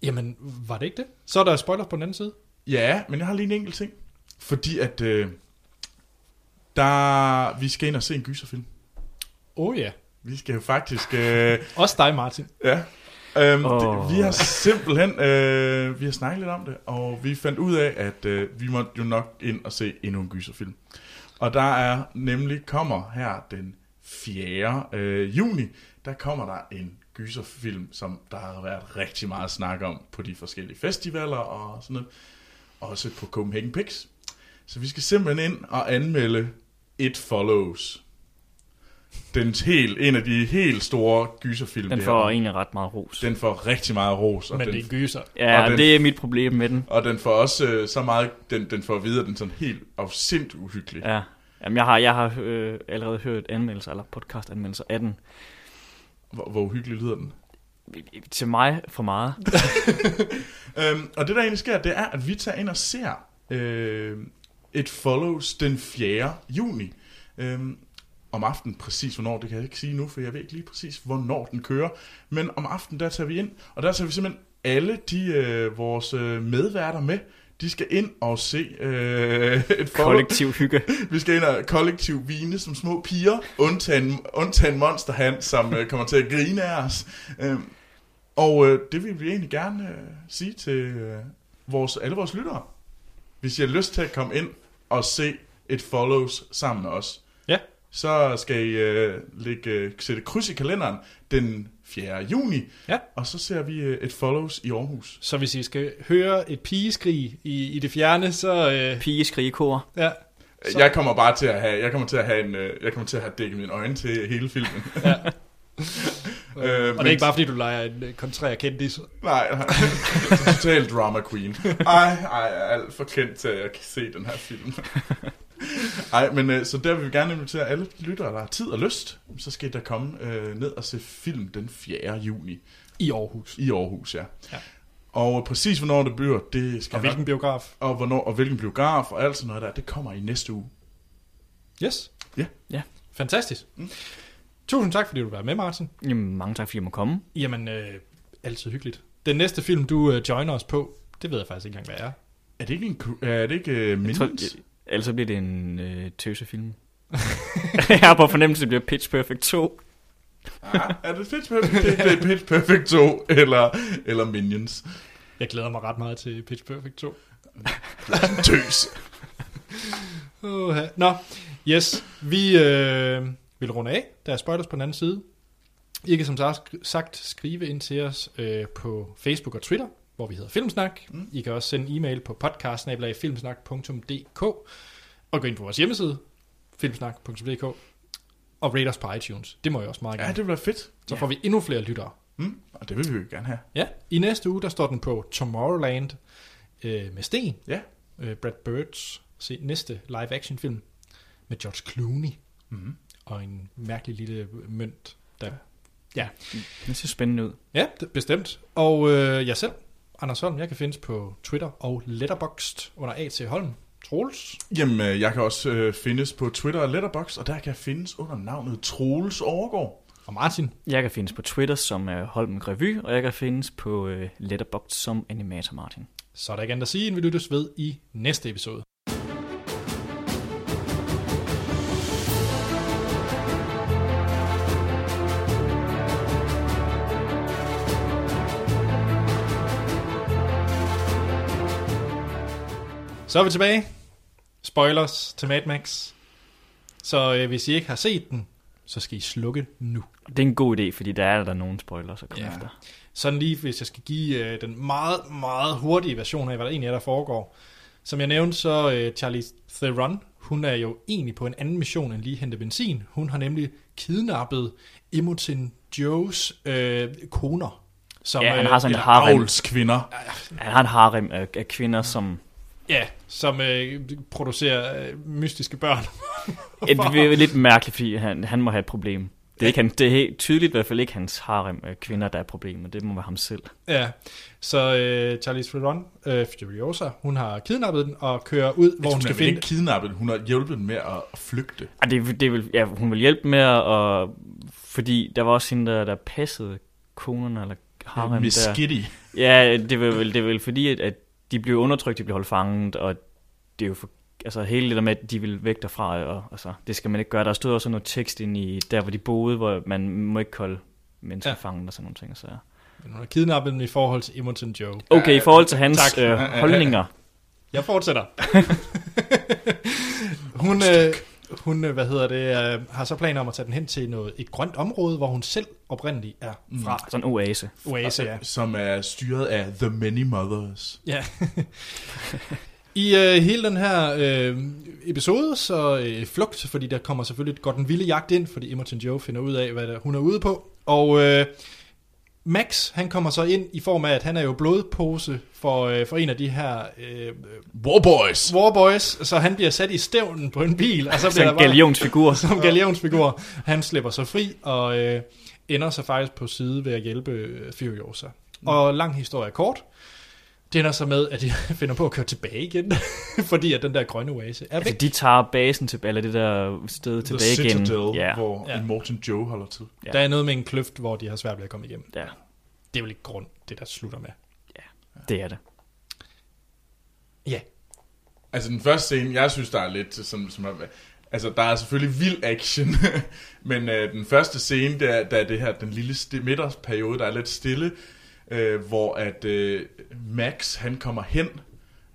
Jamen, var det ikke det? Så er der spoiler på den anden side. Ja, men jeg har lige en enkelt ting. Fordi at, øh, der, vi skal ind og se en gyserfilm. Oh ja. Vi skal jo faktisk... Øh, Også dig, Martin. Ja. Øhm, oh. det, vi har simpelthen øh, vi har snakket lidt om det, og vi fandt ud af, at øh, vi måtte jo nok ind og se endnu en gyserfilm. Og der er nemlig kommer her den 4. Øh, juni, der kommer der en gyserfilm, som der har været rigtig meget snak om på de forskellige festivaler og sådan noget. Også på Copenhagen Pix. Så vi skal simpelthen ind og anmelde It Follows. Den helt, en af de helt store gyserfilm. Den det får egentlig ret meget ros. Den får rigtig meget ros, og, Men det den, er en gyser. Ja, og den- det er mit problem med den. og den får også øh, så meget, den, den får at vide, at den er sådan helt afsindt uhyggelig. Ja. Jamen, jeg har, jeg har øh, allerede hørt anmeldelser, eller podcast-anmeldelser af den. Hvor, hvor uhyggelig lyder den. Til mig for meget. Øhm, og det der egentlig sker, det er, at vi tager ind og ser øh, It Follows den 4. juni. Øhm, om aftenen, præcis hvornår, det kan jeg ikke sige nu, for jeg ved ikke lige præcis, hvornår den kører. Men om aftenen, der tager vi ind, og der tager vi simpelthen alle de øh, vores øh, medværter med. De skal ind og se øh, et follow. Kollektiv hygge. Vi skal ind og kollektiv vine som små piger, undtagen, undtagen Monster Han, som øh, kommer til at grine af os. Øh, og øh, det vil vi egentlig gerne øh, sige til øh, vores, alle vores lyttere. Hvis I har lyst til at komme ind og se et follows sammen med os, Ja. så skal I øh, lægge, øh, sætte kryds i kalenderen den 4. juni, Ja. og så ser vi øh, et follows i Aarhus. Så hvis I skal høre et pigeskrig i, i det fjerne, så... Øh, Pigeskrigekor. ja, Så. Jeg kommer bare til at have, jeg kommer til at have en, øh, jeg kommer til at have dækket mine øjne til hele filmen. Ja. øh, og det er ikke bare fordi, du leger en øh, kontrær kendis. Nej, nej. Total drama queen. Ej, ej, jeg er alt for kendt til, at jeg kan se den her film. Ej, men øh, så der vil vi gerne invitere alle lyttere, der har tid og lyst. Så skal I da komme øh, ned og se film den 4. juni I Aarhus. i Aarhus, ja. Ja. Og præcis hvornår det bliver, det skal Og hvilken biograf? og, hvornår, og hvilken biograf og alt sådan noget der, det kommer i næste uge. Yes. Ja. Ja. Fantastisk. Mm. Tusind tak, fordi du var med, Martin. Jamen, mange tak, fordi jeg må komme. Jamen, øh, altid hyggeligt. Den næste film, du øh, joiner os på, det ved jeg faktisk ikke engang, hvad er. Er det ikke en, er det ikke uh, Jeg Minions? tror, ellers så bliver det en øh, tøsefilm. jeg har på fornemmelse, det bliver Pitch Perfect 2. ah, er det Pitch Perfect? det, det er Pitch Perfect 2 eller, eller Minions. Jeg glæder mig ret meget til Pitch Perfect 2. Tøs. Uh, Nå, yes. Vi øh, vil runde af. Der er spoilers på den anden side. I kan som sagt- sagt skrive ind til os øh, på Facebook og Twitter, hvor vi hedder Filmsnak. Mm. I kan også sende e-mail på podcast.filmsnak.dk og gå ind på vores hjemmeside, filmsnak.dk og rate os på iTunes. Det må jeg også meget Ja, gerne. det bliver fedt. Så får vi endnu flere lyttere. Mm, og det vil vi jo gerne have. Ja, i næste uge, der står den på Tomorrowland øh, med Sten. Ja. Øh, Brad Birds se, næste live-action film med George Clooney. Mm. Og en mærkelig lille mønt. Der... Ja, Det ser spændende ud. ja det, bestemt. Og øh, jeg selv, Anders Holm, jeg kan findes på Twitter og Letterboxd under A.T. Holm. Troels. Jamen, øh, jeg kan også øh, findes på Twitter og Letterboxd, og der kan jeg findes under navnet Troels Overgaard. Og Martin. Jeg kan findes på Twitter som er Holmen Revy, og jeg kan findes på øh, Letterboxd som Animator Martin. Så er der ikke andet at sige, end vi lyttes ved i næste episode. Så er vi tilbage. Spoilers til Mad Max. Så øh, hvis I ikke har set den, så skal I slukke nu. Det er en god idé, fordi der er der nogle spoilers at komme Ja. efter. Sådan lige, hvis jeg skal give øh, den meget, meget hurtige version af, hvad der egentlig er, der foregår. Som jeg nævnte, så øh, Charlie Theron, hun er jo egentlig på en anden mission end lige hente benzin. Hun har nemlig kidnappet Imogen Joes øh, koner. Som, Ja, han har sådan Eller harem. avlskvinder. Han har en harem af, af kvinder, som... Ja, som øh, producerer øh, mystiske børn. Et, det er lidt mærkeligt, fordi han, han må have et problem. Det er, ikke han, det er helt tydeligt i hvert fald ikke hans harem af kvinder, der er problemet. Det må være ham selv. Ja, så øh, Charlie Theron, øh, Furiosa, hun har kidnappet den og kører ud, hvor hun hun skal finde... ikke kidnappet, hun har hjulpet dem med at flygte. Og det, det vil, ja, hun vil hjælpe med at... Og, fordi der var også hende, der, der passede konerne, eller harem Miss der. Skitty. Ja, det er vel, det er vel fordi, at, at de blev undertrykt, de blev holdt fanget, og det er jo for, altså hele det der med, at de vil væk derfra, og altså, det skal man ikke gøre. Der stod også noget tekst ind i, der hvor de boede, hvor man må ikke holde mennesker Ja. ja. fanget og sådan nogle ting. Så. Men Hun har kidnappet dem i forhold til Imogen Joe. Okay, i forhold til hans tak. øh, holdninger, Jeg fortsætter. hun, øh, hun, øh, hvad hedder det, øh, har så planer om at tage den hen til noget, et grønt område, hvor hun selv oprindeligt er fra. sådan en oase. Oase, ja. Som er styret af The Many Mothers. ja. I øh, hele den her øh, episode, så øh, flugt, fordi der kommer selvfølgelig går den vilde jagt ind, fordi Imogen Joe finder ud af, hvad der, hun er ude på. Og øh, Max, han kommer så ind i form af, at han er jo blodpose for, øh, for en af de her øh, Warboys! Warboys, så han bliver sat i stævnen på en bil, og så bliver Sådan der en bare, galionsfigur. som galionsfigur. Han slipper sig fri, og øh, ender så faktisk på side ved at hjælpe øh, Furiosa. Og lang historie kort, Det ender så med, at de finder på at køre tilbage igen, fordi at den der grønne oase er Altså, væk. de tager basen tilbage, eller det der sted The tilbage igen. Citadel, Ja, hvor Ja. Immortan Joe holder til. Ja. Der er noget med en kløft, hvor de har svært ved at komme igennem. ja, Det er vel ikke grund, det der slutter med. det er det. Ja, Altså den første scene, jeg synes, der er lidt som, som er, Altså, der er selvfølgelig vild action, men øh, den første scene, der, der er det her, den lille midtersperiode, der er lidt stille, øh, hvor at øh, Max, han kommer hen,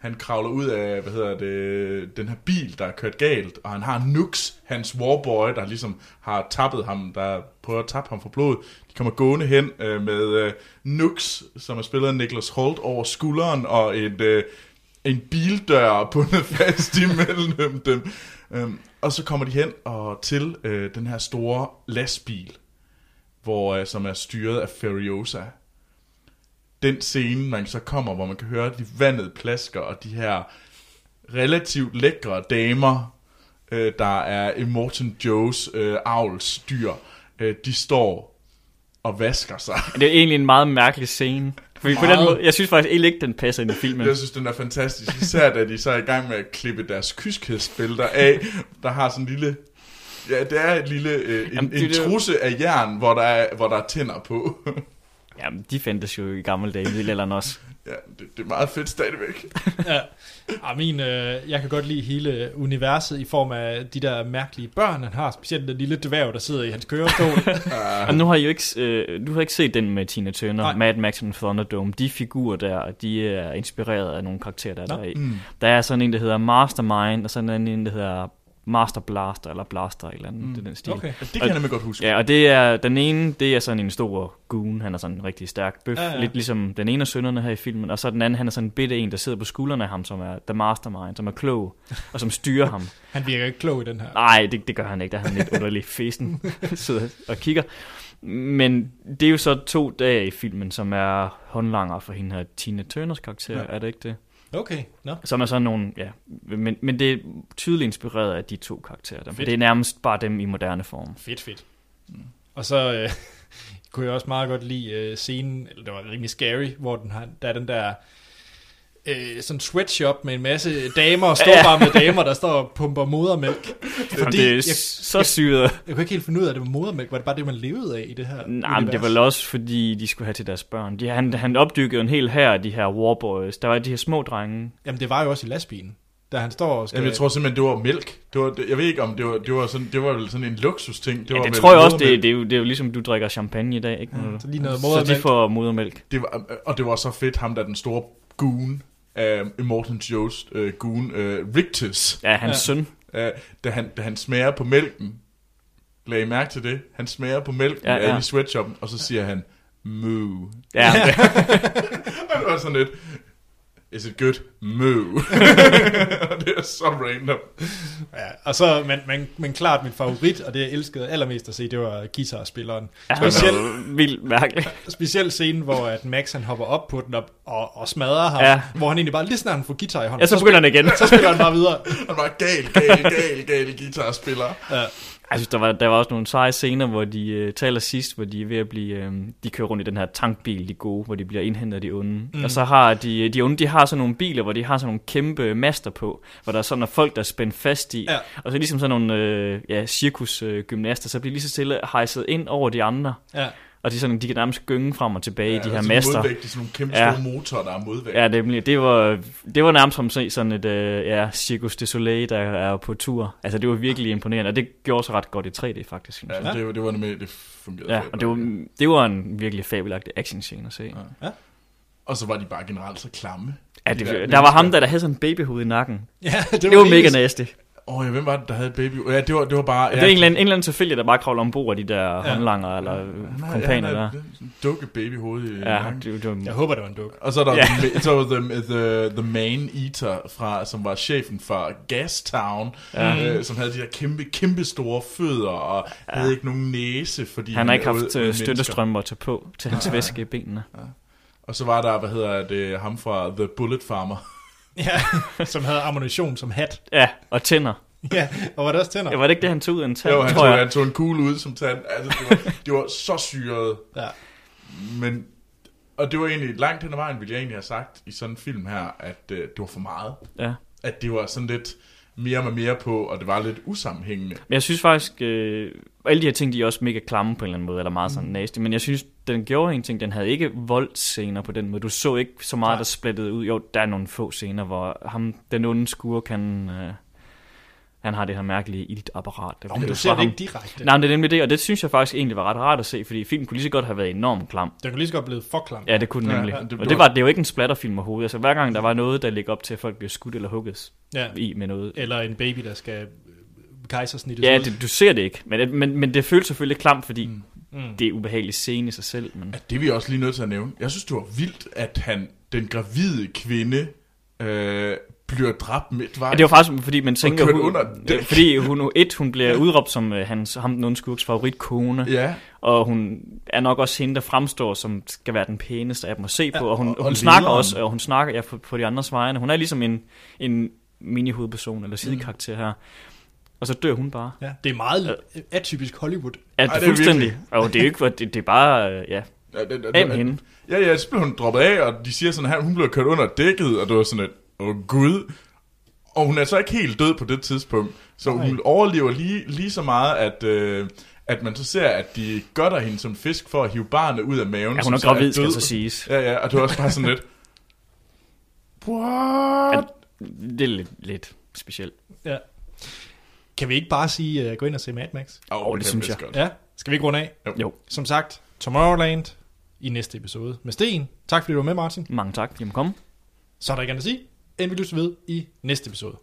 han kravler ud af, hvad hedder det, den her bil, der er kørt galt, og han har Nux, hans warboy, der ligesom har tappet ham, der prøver at tappe ham for blod. De kommer gående hen øh, med øh, Nux, som er spillet af Niklas Holt, over skulderen, og et, øh, en bildør bundet fast imellem dem. Øhm, og så kommer de hen og til øh, den her store lastbil, hvor, øh, som er styret af Ferriosa, den scene, man så kommer, hvor man kan høre de vandet plasker, og de her relativt lækre damer, øh, der er Immortan Joes øh, avlsdyr, øh, de står og vasker sig. Det er egentlig en meget mærkelig scene. Fordi på den Meget. måde, jeg synes faktisk egentlig ikke, den passer ind i filmen. Jeg synes, den er fantastisk. Især da de så er i gang med at klippe deres kyskhedsbælter af, der har sådan en lille... Ja, det er et lille, øh, en, Jamen, det en trusse af jern, hvor der er, hvor der er tænder på. Jamen, de fandtes jo i gamle dage, i middelalderen også. ja, det, det er meget fedt stadigvæk. ja. Ah, min, øh, jeg kan godt lide hele universet i form af de der mærkelige børn, han har. Specielt den lille dværg, der sidder i hans kørestol. Og nu har I jo ikke, øh, du har ikke set den med Tina Turner, Nej. Mad Max and Thunderdome. De figurer der, de er inspireret af nogle karakterer, der er Nå. der i. Mm. Der er sådan en, der hedder Mastermind, og sådan en, der hedder Master Blaster, eller Blaster, eller andet, mm. det er den stil. Okay. Det kan jeg nemlig godt huske. Ja, og det er, den ene, det er sådan en stor goon, han er sådan en rigtig stærk bøf, Ja, ja, lidt ligesom den ene af sønderne her i filmen, og så den anden, han er sådan en bitte en, der sidder på skuldrene af ham, som er the mastermind, som er klog, og som styrer ham. Han virker ikke klog i den her. Nej, det, det gør han ikke, der er han lidt underlig fesen, sidder og kigger. Men det er jo så to dage i filmen, som er håndlanger for hende her Tina Turners karakter, ja. er det ikke det? Okay, nå. Som er sådan nogle, ja, men, men det er tydeligt inspireret af de to karakterer. Der. Det er nærmest bare dem i moderne form. Fedt, fedt. Og så øh, kunne jeg også meget godt lide øh, scenen, eller det var rimelig scary, hvor den har, der er den der øh, sådan sweatshop med en masse damer, storbarmede damer, der står og pumper modermælk. Fordi, det er jeg, så syret. jeg kunne ikke helt finde ud af, at det var modermælk. Var det bare det, man levede af i det her Nej, men det univers? var vel også, fordi de skulle have til deres børn. De, han, han opdykkede en hel her af de her warboys. Der var de her små drenge. Jamen, det var jo også i lastbilen, da han står og skal... Jamen, jeg tror simpelthen, det var mælk. Det var, jeg ved ikke, om det var, det var, sådan, det var vel sådan en luksusting. Det, Det, var ja, det vel tror jeg også, modermælk. det, det, er jo, det er jo ligesom, du drikker champagne i dag. Ikke? Når du- så lige noget så de modermælk. får modermælk. Det var, og det var så fedt, ham der er den store goon, uh, Immortan Joes uh, goon, uh, Rictus, Ja, hans Ja. søn. uh, da, han, da han smager på mælken. Lag I mærke til det? Han smager på mælken Ja, ja, i sweatshoppen, og så siger han, moo. Ja, Og det var sådan lidt, is it good? Moo. det er så random. Ja, og så, men, men, men klart min favorit, og det jeg elskede allermest at se, det var guitarspilleren. ja Specielt, vildt mærkelig. specielt scenen, hvor at Max han hopper op på den og, og, og smadrer ham, Ja. hvor han egentlig bare, lige snart han får guitar i hånden, Ja, så begynder han igen. så spiller han bare videre. Han var gal, gal, gal, gal guitarspiller. Ja. Jeg synes, der var, der var også nogle seje scener, hvor de øh, taler sidst, hvor de er ved at blive, øh, de kører rundt i den her tankbil, de gode, hvor de bliver indhentet af de onde. Mm. Og så har de, de onde, de har sådan nogle biler, hvor de har sådan nogle kæmpe master på, hvor der er sådan nogle folk, der er spændt fast i. Ja. Og så ligesom sådan nogle øh, ja, cirkusgymnaster, så bliver lige så stille hejset ind over de andre. Ja. Og de, er sådan, de kan nærmest gynge frem og tilbage ja, i de her master. Modvægt, det er sådan nogle kæmpe Ja. store motorer, der er modvægt. Ja, det, det, var, det var nærmest som se sådan et øh, ja, Circus du Soleil, der er på tur. Altså, det var virkelig imponerende, og det gjorde sig ret godt i 3D, faktisk. Synes jeg. Ja, det, var- det var nemlig, det fungerede Ja, og det var, det var en virkelig fabelagtig action scene at se. Ja, Og så var de bare generelt så klamme. ja De det, der der var ham, der, der havde sådan en babyhoved i nakken. ja, det, Det var mega nasty. Åh, oh, ja, hvem var det, der havde et baby? Ja, det var, det var bare... Ja, det er en eller anden, en eller anden tilfældig, der bare kravler ombord af de der ja. håndlanger eller har- kompaner han der. har en dukke babyhoved i Ja, det, det, Jeg håber, det var en duk. Og så er der Ja. the, så var the, the, the Man Eater, fra, som var chefen for Gastown, Ja. øh, som havde de der kæmpe, kæmpe store fødder, og ja. havde ikke nogen næse, fordi han har ikke haft øh, støttestrømper tage på til hans væske i benene. mennesker. Og så var der, hvad hedder det, ham fra The Bullet Farmer. Ja, som havde ammunition som hat. Ja, og tænder. Ja, og var det også tænder? Ja, var det ikke det, han tog ud af en tand, Jo, han tror tog, jeg? han tog en kugle ud som tand. Altså, det var, det var så syret. Ja. Men, og det var egentlig langt hen ad vejen, ville jeg egentlig have sagt i sådan en film her, at øh, det var for meget. Ja. At det var sådan lidt mere med mere på, og det var lidt usammenhængende. Men jeg synes faktisk, øh, alle de her ting, de er også mega klamme på en eller anden måde, eller meget sådan mm. nasty, men jeg synes, den gjorde en ting, den havde ikke voldscener på den måde. Du så ikke så meget, Nej. der splittede ud. Jo, der er nogle få scener, hvor ham, den onde skurk, han, øh, han har det her mærkelige iltapparat. Der Nå, men du ser det ikke direkte. Nej, men det er nemlig det, og det synes jeg faktisk egentlig var ret rart at se, fordi filmen kunne lige så godt have været enormt klam. Den kunne lige så godt blive for klam. Ja, det kunne den Ja, nemlig. ja, Ja, og det var, det er jo ikke en splatterfilm overhovedet. Altså, hver gang der var noget, der ligger op til, at folk bliver skudt eller hugget ja. i med noget. Eller en baby, der skal øh, kejsersnittes Ja, det, du ser det ikke, men, men, men det føles selvfølgelig klamt, fordi Mm. mm. det er ubehageligt scene i sig selv. Men... At det er vi også lige nødt til at nævne. Jeg synes, det var vildt, at han, den gravide kvinde, øh, bliver dræbt midtvejs. Ja, det var faktisk, fordi man tænker, hun, under dæk. øh, fordi hun, et, hun bliver udråbt som øh, hans, ham den onde skurks favoritkone, Ja, og hun er nok også hende, der fremstår som skal være den pæneste af dem at se på, og hun, og- og hun snakker lederen. også, og hun snakker ja, på, på de andres vegne. Hun er ligesom en, en mini-hovedperson, eller sidekarakter her. Og så dør hun bare. Ja, det er meget øh, atypisk Hollywood. Ja, Ej, det er det er fuldstændig. Og det er jo ikke, det, det er bare, øh, ja, ja det, det, af med hende. Ja, ja, så blev hun droppet af, og de siger sådan, at hun blev kørt under dækket, og det var sådan et, åh oh, gud. Og hun er så ikke helt død på det tidspunkt, så Nej. hun overlever lige, lige så meget, at, øh, at man så ser, at de godter hende som fisk for at hive barnet ud af maven. Ja, hun er gravid, skal død. så siges. Ja, ja, og det var også bare sådan lidt, what? Det er lidt, lidt specielt. Ja. Kan vi ikke bare sige, uh, gå ind og se Mad Max? Åh, Åh, det kan synes jeg. Godt. Ja, skal vi ikke runde af? Jo, Som sagt, Tomorrowland i næste episode med Sten. Tak fordi du var med, Martin. mange tak, må komme. Så er der ikke andet at sige, end vi lytter ved i næste episode.